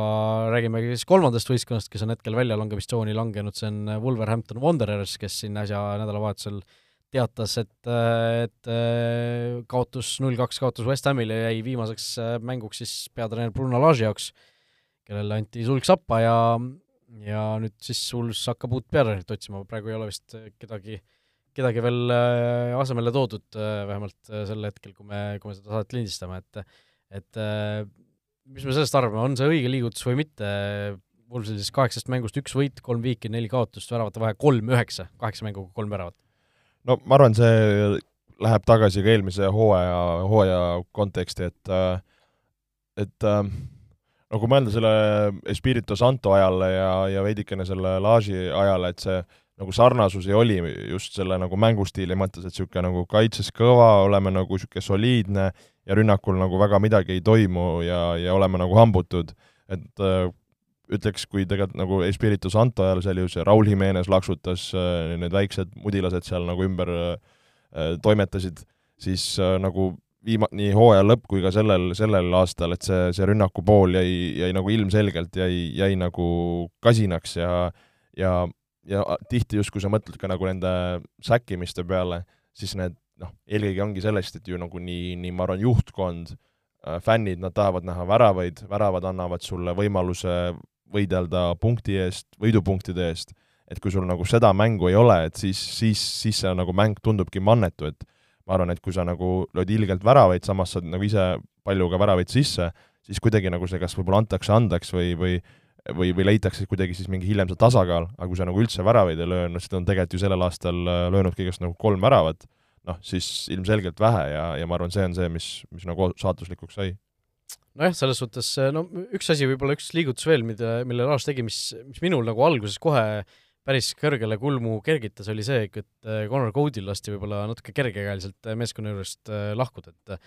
räägime siis kolmandast võistkonnast, kes on hetkel väljalangemistsooni langenud, see on Wolverhampton Wanderers, kes siin äsja nädalavahetusel äh, teatas, et, et kaotus, null-kaks kaotus West Hamile jäi viimaseks äh, mänguks siis peatreener Bruno Lage jaoks, kellele anti sulg sappa ja ja nüüd siis Wools hakkab uut peatreenerit otsima, praegu ei ole vist kedagi, kedagi veel äh, asemele toodud, äh, vähemalt sel hetkel, kui me, kui me seda saadet lindistame, et et mis me sellest arvame, on see õige liigutus või mitte, Woolsil siis kaheksast mängust üks võit, kolm viiki, neli kaotust, väravate vahe kolm-üheksa, kaheksa mänguga kolm väravat. No ma arvan, see läheb tagasi ka eelmise hooaja, hooaja konteksti, et et no kui mõelda selle Espirito Santo ajale ja, ja veidikene selle Laaži ajale, et see nagu sarnasusi oli just selle nagu mängustiili mõttes, et niisugune nagu kaitses kõva, oleme nagu niisugune soliidne ja rünnakul nagu väga midagi ei toimu ja, ja oleme nagu hambutud, et ütleks, kui tegelikult nagu Espiritu Santo ajal seal ju see Raul Jimenez laksutas, äh, need väiksed mudilased seal nagu ümber äh, toimetasid, siis äh, nagu viima-, nii hooaja lõpp kui ka sellel, sellel aastal, et see, see rünnaku pool jäi, jäi nagu ilmselgelt, jäi, jäi nagu kasinaks ja ja, ja tihti just, kui sa mõtled ka nagu nende säkkimiste peale, siis need noh, eelkõige ongi sellest, et ju nagu nii, nii ma arvan, juhtkond, fännid, nad tahavad näha väravaid, väravad annavad sulle võimaluse võidelda punkti eest, võidupunktide eest, et kui sul nagu seda mängu ei ole, et siis, siis, siis see nagu mäng tundubki mannetu, et ma arvan, et kui sa nagu lööd ilgelt väravaid, samas saad nagu ise palju ka väravaid sisse, siis kuidagi nagu see kas võib-olla antakse andeks või, või või, või leitakse kuidagi siis mingi hiljem see tasakaal, aga kui sa nagu üldse väravaid ei löö, no siis ta on tegelikult ju sellel aastal äh, löönud kõigest nagu kolm väravat, noh, siis ilmselgelt vähe ja, ja ma arvan, see on see, mis, mis nagu saatuslikuks sai. Nojah, selles suhtes no üks asi, võib-olla üks liigutus veel, mida, mille Lars tegi, mis, mis minul nagu alguses kohe päris kõrgele kulmu kergitas, oli see, et äh, Connor Code'il lasti võib-olla natuke kergekäeliselt äh, meeskonna juurest äh, lahkuda, et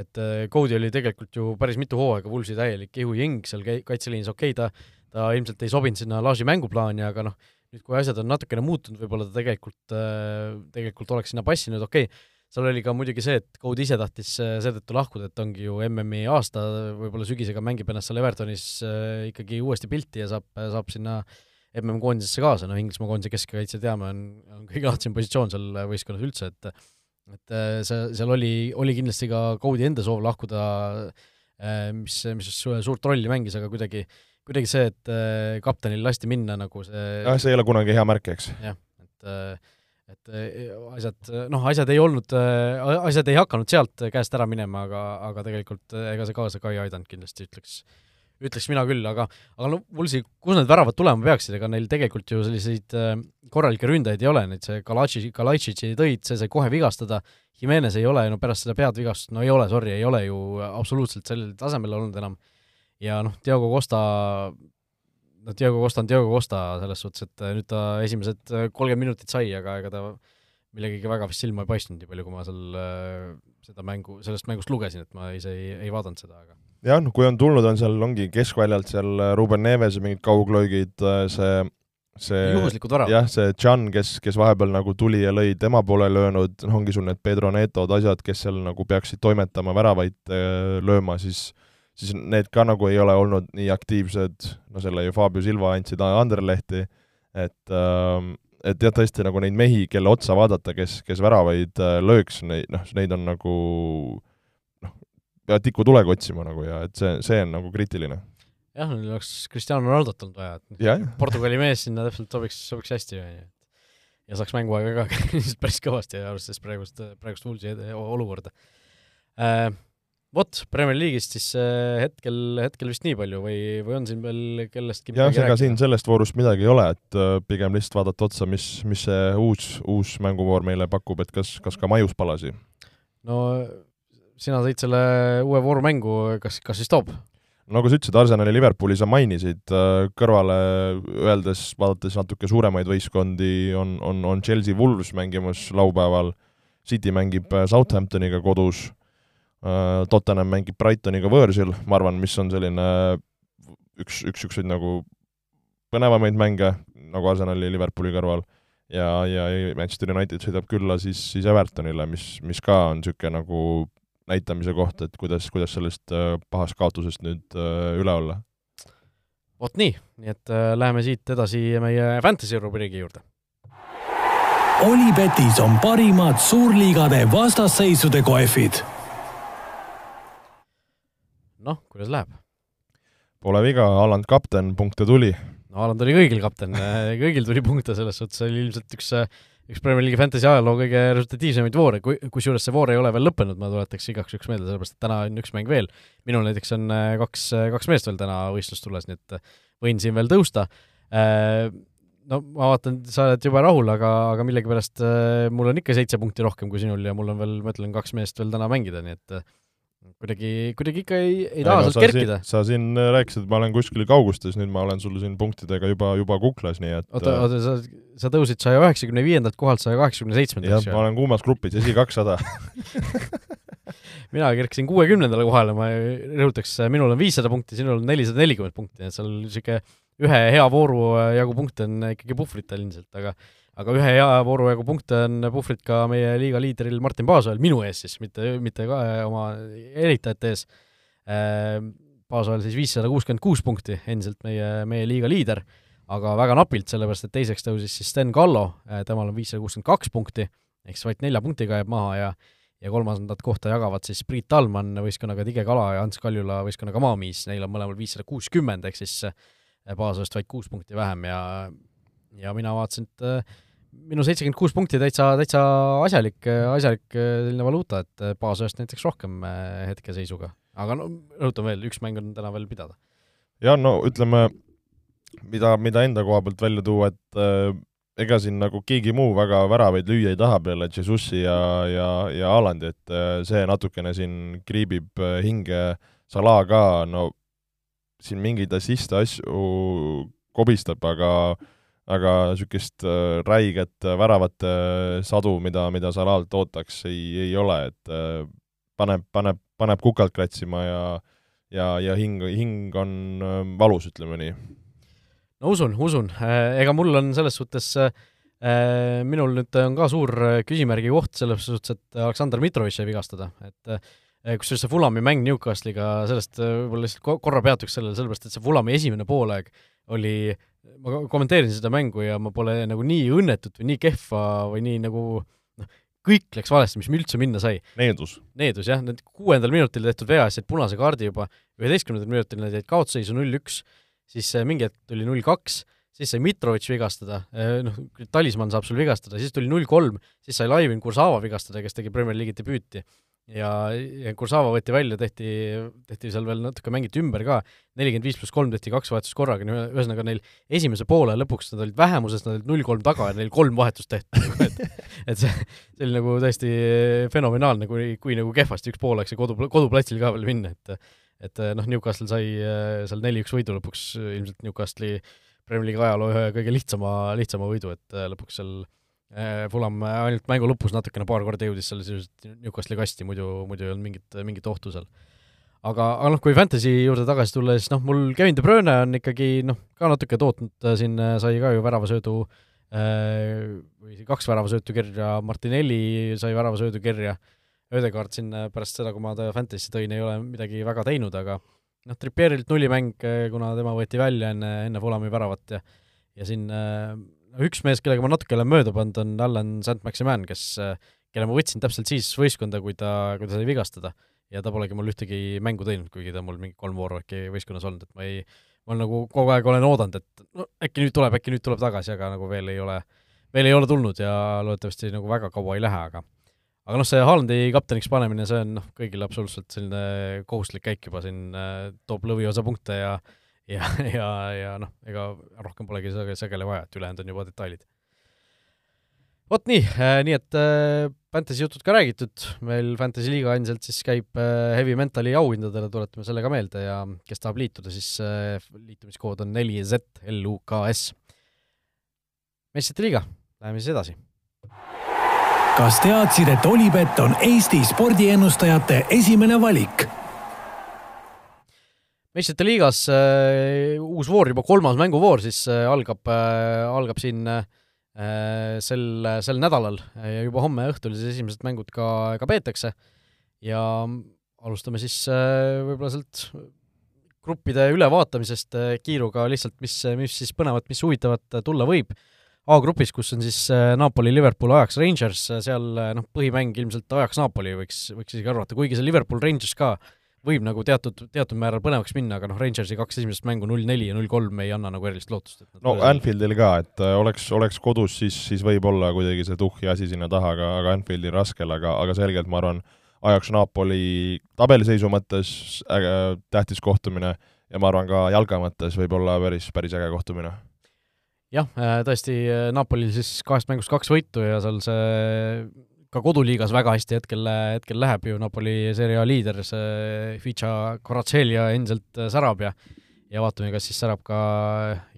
et Cody oli tegelikult ju päris mitu hooaega Woolsi täielik ihujõng seal kaitseliinis, okei okay,, ta ta ilmselt ei sobinud sinna Laaži mänguplaani, aga noh, nüüd kui asjad on natukene muutunud, võib-olla ta tegelikult, tegelikult oleks sinna passinud, okei. Okay,, seal oli ka muidugi see, et Code ise tahtis äh, seetõttu lahkuda, et ongi ju MM-i aasta, võib-olla sügisega mängib ennast seal Evertonis äh, ikkagi uuesti pilti ja saab, saab sinna MM-koondisesse kaasa, noh, Inglismaa koondise keskkaitse teame, on, on kõige lahtsam positsioon seal võistkonnas üldse, et et äh, see, seal oli, oli kindlasti ka Code'i enda soov lahkuda, mis, mis suurt rolli mängis, aga kuidagi, kuidagi see, et kaptenil lasti minna nagu see jah, see ei ole kunagi hea märk, eks. jah, et et asjad, noh, asjad ei olnud, asjad ei hakanud sealt käest ära minema, aga, aga tegelikult ega see kaasa ka ei aidanud kindlasti, ütleks, ütleks mina küll, aga aga no mul see, kus need väravad tulema peaksid, ega neil tegelikult ju selliseid äh, korralikke ründajaid ei ole, neid see Kalatši, Kalatšitši tõid, see sai kohe vigastada, Jimenez ei ole, no pärast seda peadvigastust, no ei ole, sorry, ei ole ju absoluutselt sellel tasemel olnud enam. ja noh, Diego Costa, no Diego Costa on Diego Costa selles suhtes, et nüüd ta esimesed kolmkümmend minutit sai, aga ega ta millegagi väga vist silma ei paistnud, nii palju kui ma seal äh, seda mängu, sellest mängust lugesin, et ma ise ei, ei vaadanud seda, aga jah, noh kui on tulnud, on seal, ongi keskväljalt seal äh, Ruben Nevese mingid kauglöögid, äh, see see juhuslikud väravad. jah, see Can, kes, kes vahepeal nagu tuli ja lõi tema poole löönud, noh ongi sul need Pedro Netod, asjad, kes seal nagu peaksid toimetama, väravaid lööma, siis siis need ka nagu ei ole olnud nii aktiivsed, no selle ju Fabio Silva andsid Anderlehti, et äh, et jah, tõesti nagu neid mehi, kelle otsa vaadata, kes, kes väravaid äh, lööks, neid, noh, neid on nagu peavad tikutulega otsima nagu ja et see, see on nagu kriitiline. jah, neil oleks Cristiano Ronaldot olnud vaja, et Portugali mees sinna täpselt sobiks, sobiks hästi, on ju. ja saaks mänguaega ka *laughs* päris kõvasti, arvestades praegust, praegust Woolsi olukorda äh, vot, Premier League'ist siis äh, hetkel, hetkel vist nii palju või, või on siin veel kellestki jah, ega siin sellest voorust midagi ei ole, et äh, pigem lihtsalt vaadata otsa, mis, mis see uus, uus mänguvoor meile pakub, et kas, kas ka majus palasi? no sina tõid selle uue vooru mängu, kas, kas siis toob? nagu sa ütlesid, Arsenali Liverpooli sa mainisid, äh, kõrvale öeldes, vaadates natuke suuremaid võistkondi, on, on, on Chelsea Wolves mängimas laupäeval, City mängib Southamptoniga kodus Äh, Tottenham mängib Brightoniga võõrsil, ma arvan, mis on selline üks, üks niisuguseid nagu põnevamaid mänge, nagu Arsenali Liverpooli kõrval, ja, ja Manchester United sõidab külla siis, siis Evertonile, mis, mis ka on niisugune nagu näitamise koht, et kuidas, kuidas sellest äh, pahast kaotusest nüüd äh, üle olla. vot nii, nii et äh, läheme siit edasi meie Fantasy rubriigi juurde. Olipetis on parimad suurliigade vastasseisude kohvid noh, kuidas läheb? Pole viga, Aland kapten, punkte tuli. no Aland oli kõigil kapten *laughs* kõigil tuli punkte, selles suhtes oli ilmselt üks üks Premier League'i fantasy ajaloo kõige resultatiivsemaid voore, kui, kusjuures see voor ei ole veel lõppenud, ma tuletaks igaks juhuks meelde, sellepärast et täna on üks mäng veel. minul näiteks on äh, kaks, kaks meest veel täna võistlustules, nii et äh, võin siin veel tõusta. Äh, no ma vaatan, sa oled jube rahul, aga, aga millegipärast mul on ikka seitse punkti rohkem kui sinul ja mul on veel, ma ütlen, kaks meest veel täna mängida, nii et kuidagi, kuidagi ikka ei, ei taha sealt kerkida. sa siin äh, rääkisid, et ma olen kuskil kaugustes, nüüd ma olen sul siin punktidega juba, juba kuklas, nii et oota, äh, oota, sa, sa tõusid saja üheksakümne viiendalt kohalt saja kaheksakümne seitsmendaks? jah, ma olen kuumas grupis, esi kakssada *laughs* mina kerkisin kuuekümnendale kohale, ma rõhutaks, minul on viissada punkti, sinul on nelisada nelikümmend punkti, et seal niisugune ühe hea vooru jagu punkte on ikkagi puhvritel ilmselt, aga aga ühe hea vooru jagu punkte on puhvrit ka meie liiga liidril Martin Paasoel, minu ees siis, mitte, mitte ka oma eritajate ees. Paasoel siis viissada kuuskümmend kuus punkti, endiselt meie, meie liiga liider, aga väga napilt, sellepärast et teiseks tõusis siis Sten Kallo, temal on viissada kuuskümmend kaks punkti, ehk siis vaid nelja punktiga jääb maha ja ja kolmandat kohta jagavad siis Priit Talman võistkonnaga Tige Kala ja Ants Kaljula võistkonnaga Maamiis, neil on mõlemal viissada kuuskümmend, ehk siis Paasoest vaid kuus punkti vähem ja ja mina vaatasin, et minu seitsekümmend kuus punkti täitsa, täitsa asjalik, asjalik selline valuuta, et baasööst näiteks rohkem hetkeseisuga. aga no rõhutan veel, üks mäng on täna veel pidada. ja no ütleme, mida, mida enda koha pealt välja tuua, et äh, ega siin nagu keegi muu väga väravaid lüüa ei taha peale Jesusi ja, ja, ja Alandi, et äh, see natukene siin kriibib äh, hinge, Salah ka, no siin mingeid assiste asju kobistab, aga äh, aga niisugust äh, räiget äh, väravate äh, sadu, mida, mida Salalt ootaks, ei, ei ole, et paneb, paneb, paneb kukalt kratsima ja ja, ja hing, hing on valus, ütleme nii. no usun, usun, ega mul on selles suhtes äh, minul nüüd on ka suur küsimärgi koht selles suhtes, et Aleksandr Mitrovic sai vigastada, et kusjuures see Fulami mäng Newcastle'iga, sellest võib-olla lihtsalt korra peatuks sellele, sellepärast et see Fulami esimene poolaeg oli ma kommenteerisin seda mängu ja ma pole nagu nii õnnetut või nii kehva või nii nagu noh, kõik läks valesti, mis üldse minna sai. needus. Needus jah, need kuuendal minutil tehtud vea eest said punase kaardi juba, üheteistkümnendal minutil nad jäid kaotusseisu null-üks, siis äh, mingi hetk tuli null-kaks, siis sai Mitrovic vigastada, äh, noh, talismann saab sul vigastada, siis tuli null-kolm, siis sai Laivin Kursava vigastada, kes tegi Premier League'i debüüti. Ja, ja Kursava võeti välja, tehti, tehti seal veel natuke, mängiti ümber ka, nelikümmend viis pluss kolm tehti kaks vahetust korraga, ühesõnaga neil esimese poole lõpuks nad olid vähemuses, nad olid null kolm taga ja neil kolm vahetust tehti. *laughs* Et, et see, see oli nagu täiesti fenomenaalne, kui, kui nagu kehvasti üks pool läks ja kodu, koduplatsil ka veel minna, et et noh, Newcastle sai äh, seal neli-üks võidu lõpuks, ilmselt Newcastle'i Premier League'i ajaloo ühe kõige lihtsama, lihtsama võidu, et äh, lõpuks seal Äh, Fulam ainult mängu lõpus natukene paar korda jõudis selle sisuliselt Newcastle'i kasti, muidu, muidu ei olnud mingit, mingit ohtu seal. aga, aga noh, kui Fantasy juurde tagasi tulla, siis noh, mul Kevin De Bruyne on ikkagi noh, ka natuke tootnud, äh, siin äh, sai ka ju väravasöödu äh, või kaks väravasöötu kirja, Martinelli sai väravasöödu kirja, Ödekaart siin pärast seda, kui ma ta Fantasy'sse tõin, ei ole midagi väga teinud, aga noh, Trippierilt nullimäng, kuna tema võeti välja enne, enne Fulami väravat ja ja siin äh, üks mees, kellega ma natuke olen mööda pannud, on Allan St-Maximin, kes, kelle ma võtsin täpselt siis võistkonda, kui ta, kui ta sai vigastada. ja ta polegi mul ühtegi mängu teinud, kuigi ta mul mingi kolm vooru äkki võistkonnas olnud, et ma ei, ma nagu kogu aeg olen oodanud, et no äkki nüüd tuleb, äkki nüüd tuleb tagasi, aga nagu veel ei ole, veel ei ole tulnud ja loodetavasti nagu väga kaua ei lähe, aga aga noh, see Haalandi kapteniks panemine, see on noh, kõigile absoluutselt selline kohustuslik käik juba siin, toob lõviosa punkte ja ja, *laughs* ja, ja noh, ega rohkem polegi sageli, sageli vaja, et ülejäänud on juba detailid. vot nii äh,, nii et äh, Fantasy jutud ka räägitud, meil Fantasy liiga endiselt siis käib äh, Heavy Mentali auhindadele, tuletame selle ka meelde ja kes tahab liituda, siis äh, liitumiskood on neli Z L U K S. meistrite liiga, läheme siis edasi kas teadsid, et Olipet on Eesti spordiennustajate esimene valik? Meistrite liigas äh, uus voor, juba kolmas mänguvoor siis äh, algab äh,, algab siin sel, sel nädalal ja juba homme õhtul siis esimesed mängud ka, ka peetakse ja alustame siis võib-olla sealt gruppide ülevaatamisest kiiruga lihtsalt, mis, mis siis põnevat, mis huvitavat tulla võib. A-grupis, kus on siis Napoli, Liverpool, Ajax, Rangers, seal noh, põhimäng ilmselt Ajax, Napoli võiks, võiks isegi arvata, kuigi see Liverpool, Rangers ka äh, võib nagu teatud, teatud määral põnevaks minna, aga noh, Rangersi kaks esimest mängu null neli ja null kolm ei anna nagu erilist lootust. no Anfieldil ka, et äh, oleks, oleks kodus, siis, siis võib-olla kuidagi see tuhhi asi sinna taha, aga, aga Anfieldil raskel, aga, aga selgelt ma arvan, Ajax Napoli tabeliseisu mõttes äge, tähtis kohtumine ja ma arvan ka jalga mõttes võib olla päris, päris äge kohtumine jah, äh, tõesti, Napolil siis kahest mängust kaks võitu ja seal see ka koduliigas väga hästi hetkel, hetkel läheb ju, Napoli seeria liider, see Ficha Corazzelia endiselt äh, särab ja ja vaatame, kas siis särab ka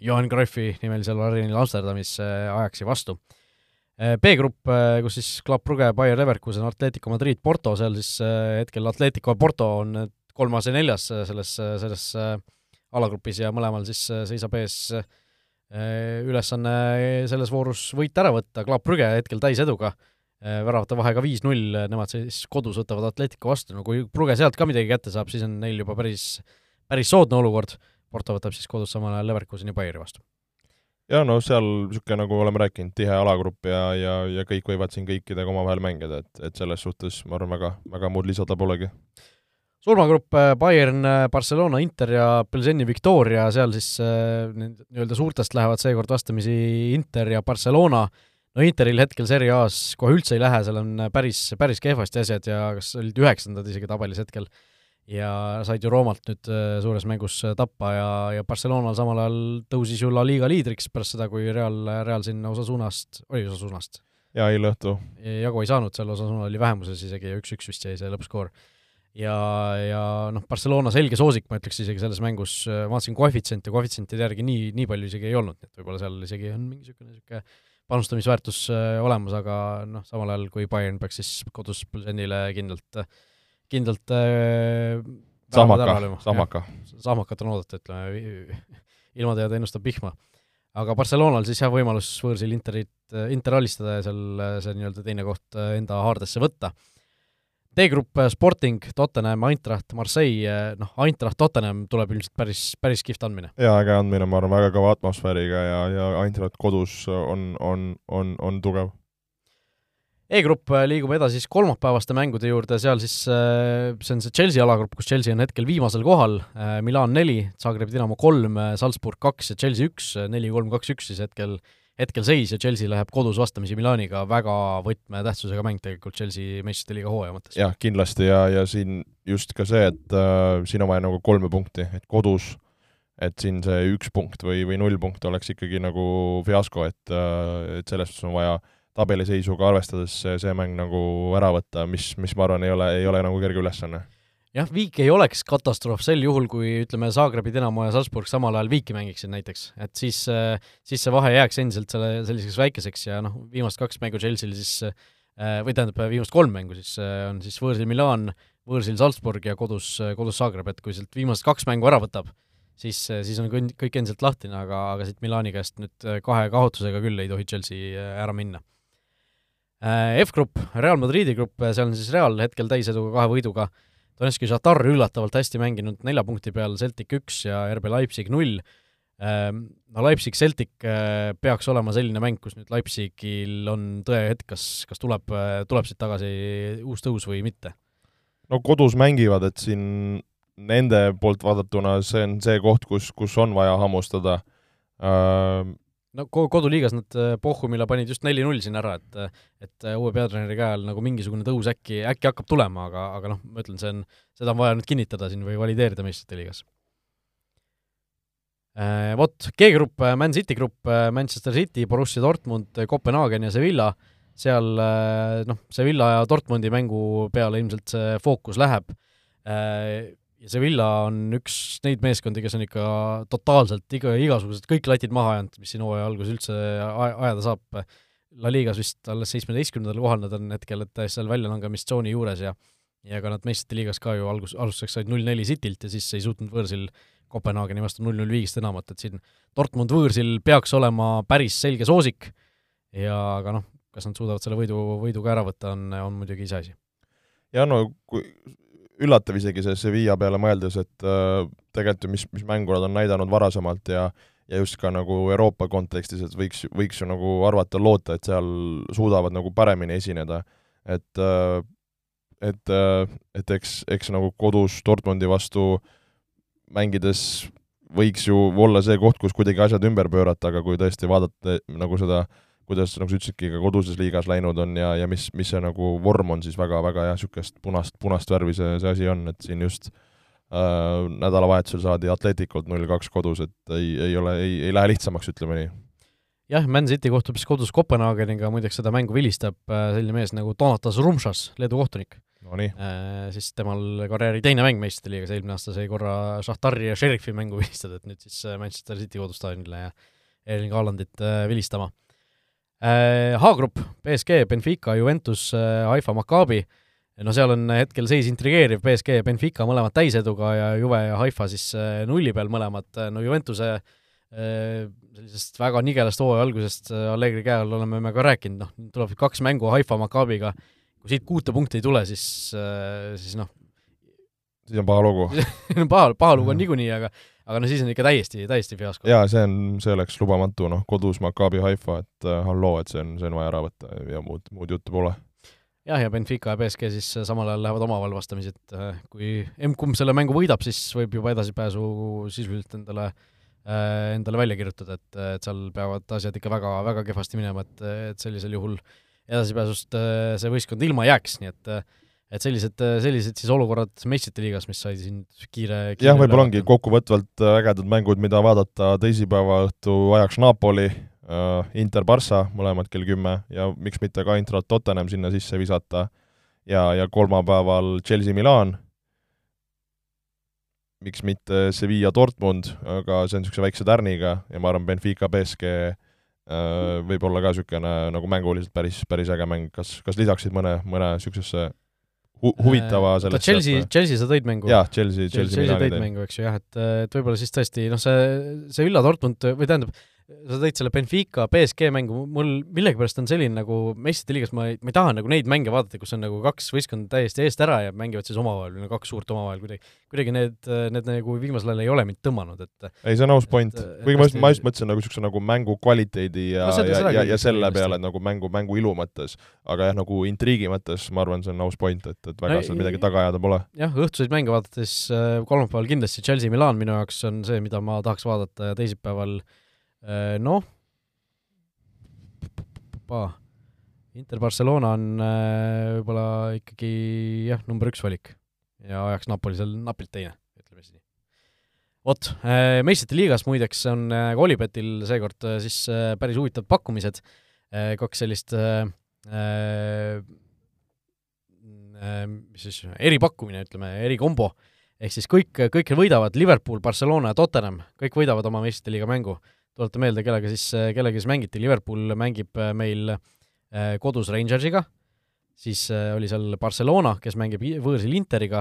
Johan Cruyffi nimelisel arenil Amsterdamis äh, Ajaxi vastu. B-grupp, kus siis Club Brugge, Bayer Leverkusen, Atletico Madrid, Porto, seal siis hetkel Atletico ja Porto on kolmas ja neljas selles, selles alagrupis ja mõlemal siis seisab ees ülesanne selles voorus võit ära võtta, Club Brugge hetkel täiseduga väravate vahega viis-null, nemad siis kodus võtavad Atletico vastu, no kui Pruge sealt ka midagi kätte saab, siis on neil juba päris, päris soodne olukord, Porto võtab siis kodus samal ajal Leverkuseni Bayeri vastu. jaa, no seal niisugune, nagu oleme rääkinud, tihe alagrupp ja, ja, ja kõik võivad siin kõikidega omavahel mängida, et, et selles suhtes ma arvan, väga, väga muud lisada polegi. surmagrupp äh, Bayern, äh, Barcelona, Inter ja Pilseni Victoria, seal siis nii-öelda suurtest lähevad seekord vastamisi Inter ja Barcelona äh, no Interil hetkel Serie A-s kohe üldse ei lähe, seal on päris, päris kehvasti asjad ja kas olid üheksandad isegi tabelis hetkel, ja said ju Roomalt nüüd äh, suures mängus äh, tappa ja, ja Barcelonal samal ajal tõusis ju La Liga liidriks pärast seda, kui Real, Real sinna Osasunast, oli Osasunast? jaa, eile õhtu. jagu ei saanud, seal Osasuna oli vähemuses isegi ja üks-üks vist jäi see lõppskoor. ja, ja noh, Barcelona selge soosik, ma ütleks isegi selles mängus, ma vaatasin koefitsiente, koefitsientide järgi nii, nii palju isegi ei olnud, et võib-olla seal isegi on mingi niisugune niisugune panustamisväärtus äh, olemas, aga noh, samal ajal kui Bayern peaks siis kodus Plzenile kindlalt, kindlalt äh, Samaka, Samaka. Samakat on oodata, ütleme, *laughs* ilmateade ennustab vihma. aga Barcelonal siis jah, võimalus võõrsil Interit, Inter alistada ja seal see nii-öelda teine koht enda haardesse võtta D-grupp äh, Sporting, Tottenham, Eintracht, Marseille, äh, noh, Eintracht, Tottenham tuleb ilmselt päris, päris kihvt andmine. jaa, äge andmine, ma arvan, väga kõva atmosfääriga ja, ja Eintracht kodus on, on, on, on tugev. E-grupp äh, liigub edasi siis kolmapäevaste mängude juurde, seal siis see on see Chelsea alagrupp, kus Chelsea on hetkel viimasel kohal, Milan neli, Zagreb Dinamo kolm, Salzburg kaks ja Chelsea üks, neli, kolm, kaks, üks siis hetkel, hetkel seis ja Chelsea läheb kodus vastamisi Milaniga, väga võtmetähtsusega mäng tegelikult Chelsea meistrite liiga hooaja mõttes. jah, kindlasti ja, ja siin just ka see, et äh, siin on vaja nagu kolme punkti, et kodus, et siin see üks punkt või, või null punkt oleks ikkagi nagu fiasko, et äh,, et selles suhtes on vaja tabeliseisuga arvestades see mäng nagu ära võtta, mis, mis ma arvan, ei ole, ei ole nagu kerge ülesanne jah, viik ei oleks katastroof sel juhul, kui ütleme, Zagrebi Dinamo ja Salzburg samal ajal viiki mängiksid näiteks, et siis, siis see vahe jääks endiselt selle, selliseks väikeseks ja noh, viimased kaks mängu Chelsea'l siis või tähendab, viimased kolm mängu siis on siis võõrsil Milan, võõrsil Salzburg ja kodus, kodus Zagreb, et kui sealt viimased kaks mängu ära võtab, siis, siis on kõik endiselt lahtine, aga, aga siit Milani käest nüüd kahe kaotusega küll ei tohi Chelsea ära minna. F-grupp, Real Madridi grupp, seal on siis Real hetkel täiseduga kahe võiduga Donetski Šatar üllatavalt hästi mänginud nelja punkti peal, Celtic üks ja RB Leipzig null. Ehm, no Leipzig-Celtic äh, peaks olema selline mäng, kus nüüd Leipzigil on tõehetk, kas, kas tuleb, tuleb siit tagasi uus tõus või mitte? no kodus mängivad, et siin nende poolt vaadatuna see on see koht, kus, kus on vaja hammustada uh, no koduliigas nad äh, Bochumile panid just neli-null siin ära, et et äh, uue peatreeneri käe all nagu mingisugune tõus äkki, äkki hakkab tulema, aga, aga noh, ma ütlen, see on, seda on vaja nüüd kinnitada siin või valideerida meistrite liigas. Äh, vot, G-grupp, Man City grupp, Manchester City, Borussia Dortmund, Kopenhaagen ja Sevilla, seal noh, Sevilla ja Dortmundi mängu peale ilmselt see fookus läheb ja Sevilla on üks neid meeskondi, kes on ikka totaalselt iga, igasugused, kõik latid maha ajanud, mis siin hooaja alguses üldse ajada saab. La Ligas vist alles seitsmeteistkümnendal kohal nad on hetkel, et seal väljalangemistsooni juures ja ja ka nad meistrite liigas ka ju algus, alustuseks said null-neli Citylt ja siis ei suutnud võõrsil Kopenhaageni vastu null-null viigist enamat, et siin Dortmund võõrsil peaks olema päris selge soosik ja aga noh, kas nad suudavad selle võidu, võidu ka ära võtta, on, on muidugi iseasi. ja no kui üllatav isegi see Sevilla peale mõeldes, et äh, tegelikult ju mis, mis mängu nad on näidanud varasemalt ja ja just ka nagu Euroopa kontekstis, et võiks, võiks ju nagu arvata, loota, et seal suudavad nagu paremini esineda. et äh, et, äh, et eks, eks nagu kodus Dortmundi vastu mängides võiks ju olla see koht, kus kuidagi asjad ümber pöörata, aga kui tõesti vaadata nagu seda äh, kuidas, nagu sa ütlesidki, ka koduses liigas läinud on ja, ja mis, mis see nagu vorm on siis väga-väga jah, niisugust punast, punast värvi see, see asi on, et siin just äh, nädalavahetusel saadi Atletikult null-kaks kodus, et ei, ei ole, ei, ei lähe lihtsamaks, ütleme nii. jah, Man City kohtub siis kodus Kopenhaageniga, muideks seda mängu vilistab äh, selline mees nagu Donatas Rumšas, Leedu kohtunik. No äh, siis temal karjääri teine mäng meistrite liigas, eelmine aasta sai korra Šahtari ja Šerifi mängu *laughs* vilistada, et nüüd siis äh, Manchester City kodustaadionile ja Erling Haalandit äh, vilistama H-grupp, BSG, Benfica, Juventus, äh, Haifa, Maccabi, no seal on hetkel seis intrigeeriv, BSG ja Benfica mõlemad täiseduga ja Juve ja Haifa siis äh, nulli peal mõlemad, no Juventuse sellisest väga nigelast hooaja algusest Allegri käe all oleme me ka rääkinud, noh, tuleb kaks mängu Haifa Maccabiga, kui siit kuute punkti ei tule, siis, siis noh, siis on paha lugu. *laughs* Paha, paha lugu on niikuinii, aga aga no siis on ikka täiesti, täiesti fiasko. jaa, see on, see oleks lubamatu, noh, kodus Maccabi Haifa, et äh, halloo, et see on, see on vaja ära võtta ja muud, muud juttu pole. jah, ja Benfica ja BSG siis samal ajal lähevad omavahel vastamisi, et äh, kui emb-kumb selle mängu võidab, siis võib juba edasipääsu sisuliselt endale äh, endale välja kirjutada, et, et seal peavad asjad ikka väga, väga kehvasti minema, et, et sellisel juhul edasipääsust äh, see võistkond ilma jääks, nii et äh, et sellised, sellised siis olukorrad meistrite liigas, mis sai siin kiire, kiire jah, võib-olla ongi kokkuvõtvalt äh, ägedad mängud, mida vaadata teisipäeva õhtu ajaks Napoli äh,, Inter Barca, mõlemad kell kümme, ja miks mitte ka Intrat Tottenham sinna sisse visata, ja, ja kolmapäeval Chelsea Milan, miks mitte Sevilla Dortmund, aga see on niisuguse väikse tärniga ja ma arvan, Benfica BSG äh, võib olla ka niisugune nagu mänguliselt päris, päris äge mäng, kas, kas lisaksid mõne, mõne niisugusesse hu-, huvitava äh, sellesse Chelsea, Chelsea sa tõid mängu? jah, Chelsea, Chelsea, Chelsea tõid mängu, eks ju, jah, et, et võib-olla siis tõesti noh, see, see Ülla Dortmund või tähendab, sa tõid selle Benfica BSG mängu, mul millegipärast on selline nagu meistrite liigas ma ei, ma ei taha nagu neid mänge vaadata, kus on nagu kaks võistkonda täiesti eest ära ja mängivad siis omavahel no kaks suurt omavahel kuidagi, kuidagi need, need nagu viimasel ajal ei ole mind tõmmanud, et ei, see on aus point. kuigi ma just, ma just mõtlesin nagu niisuguse nagu mängu kvaliteedi ja no,, ja, ja, ja selle peale nagu mängu, mängu ilu mõttes. aga jah, nagu intriigi mõttes ma arvan, see on aus point, et, et väga no, seal midagi taga ajada pole. jah, õhtuseid mänge vaadates äh, kolmapäeval kindlasti Chelsea Milan minu jaoks on see, mida ma tahaks vaadata ja teisipäeval äh, noh, Inter Barcelona on äh, võib-olla ikkagi jah, number üks valik. Ja ajaks Napoli seal napilt teine, ütleme siis nii. vot, meistrite liigas muideks on Olipetil seekord siis päris huvitavad pakkumised, kaks sellist mis siis, eripakkumine, ütleme, erikombo, ehk siis kõik, kõik võidavad, Liverpool, Barcelona ja Tottenham, kõik võidavad oma meistrite liiga mängu. Tuleta meelde, kellega siis, kellega siis mängiti, Liverpool mängib meil kodus Rangersiga, siis oli seal Barcelona, kes mängib võõrsil Interiga,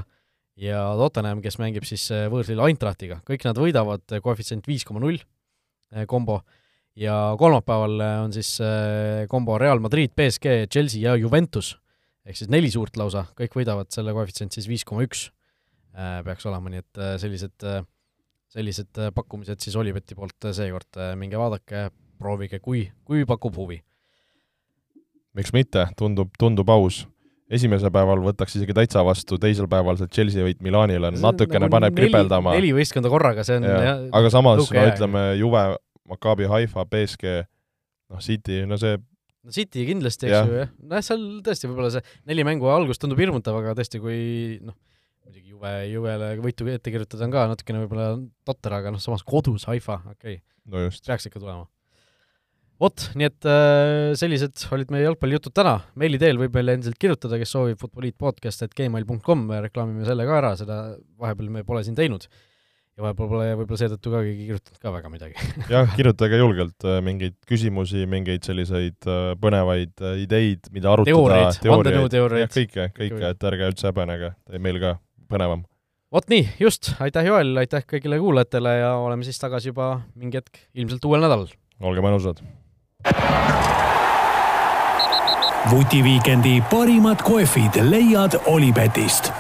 ja Tottenham, kes mängib siis võõrsil Eintrachtiga, kõik nad võidavad koefitsient viis koma null kombo. Ja kolmapäeval on siis kombo Real Madrid, BSG, Chelsea ja Juventus. Ehk siis neli suurt lausa, kõik võidavad selle koefitsient siis viis koma üks. Peaks olema, nii et äh, sellised, äh, sellised äh, pakkumised siis Oliveti poolt seekord, minge vaadake, proovige, kui, kui pakub huvi. miks mitte, tundub, tundub aus. esimesel päeval võtaks isegi täitsa vastu, teisel päeval see Chelsea võit Milanile natukene nagu paneb kripeldama. neli võistkonda korraga, see on ja, jah, aga samas, no ütleme, Juve, Maccabi Haifa, BSG, noh, City, no see no City kindlasti, eks ju, jah. nojah, seal tõesti võib-olla see neli mängu algus tundub hirmutav, aga tõesti, kui noh, Juve, Juvele võitu ette kirjutada on ka natukene võib-olla totter, aga noh, samas kodus Haifa, okei okay. no. peaks ikka tulema. vot, nii et äh, sellised olid meie jalgpallijutud täna, meili teel võib meile endiselt kirjutada, kes soovib futboliitpodcast.gmail.com, reklaamime selle ka ära, seda vahepeal me pole siin teinud ja vahepeal pole võib-olla seetõttu ka keegi kirjutanud ka väga midagi *laughs* jah, kirjutage julgelt äh, mingeid küsimusi, mingeid selliseid äh, põnevaid äh, ideid, mida arutada. teooriaid, vandenõuteooriaid. kõike, kõike, et ärge üldse häbenege, meil ka põnevam. vot nii, just, aitäh Joel, aitäh kõigile kuulajatele ja oleme siis tagasi juba mingi hetk, ilmselt uuel nädalal. olge mõnusad! vutiviikendi parimad kohvid leiad Olipetist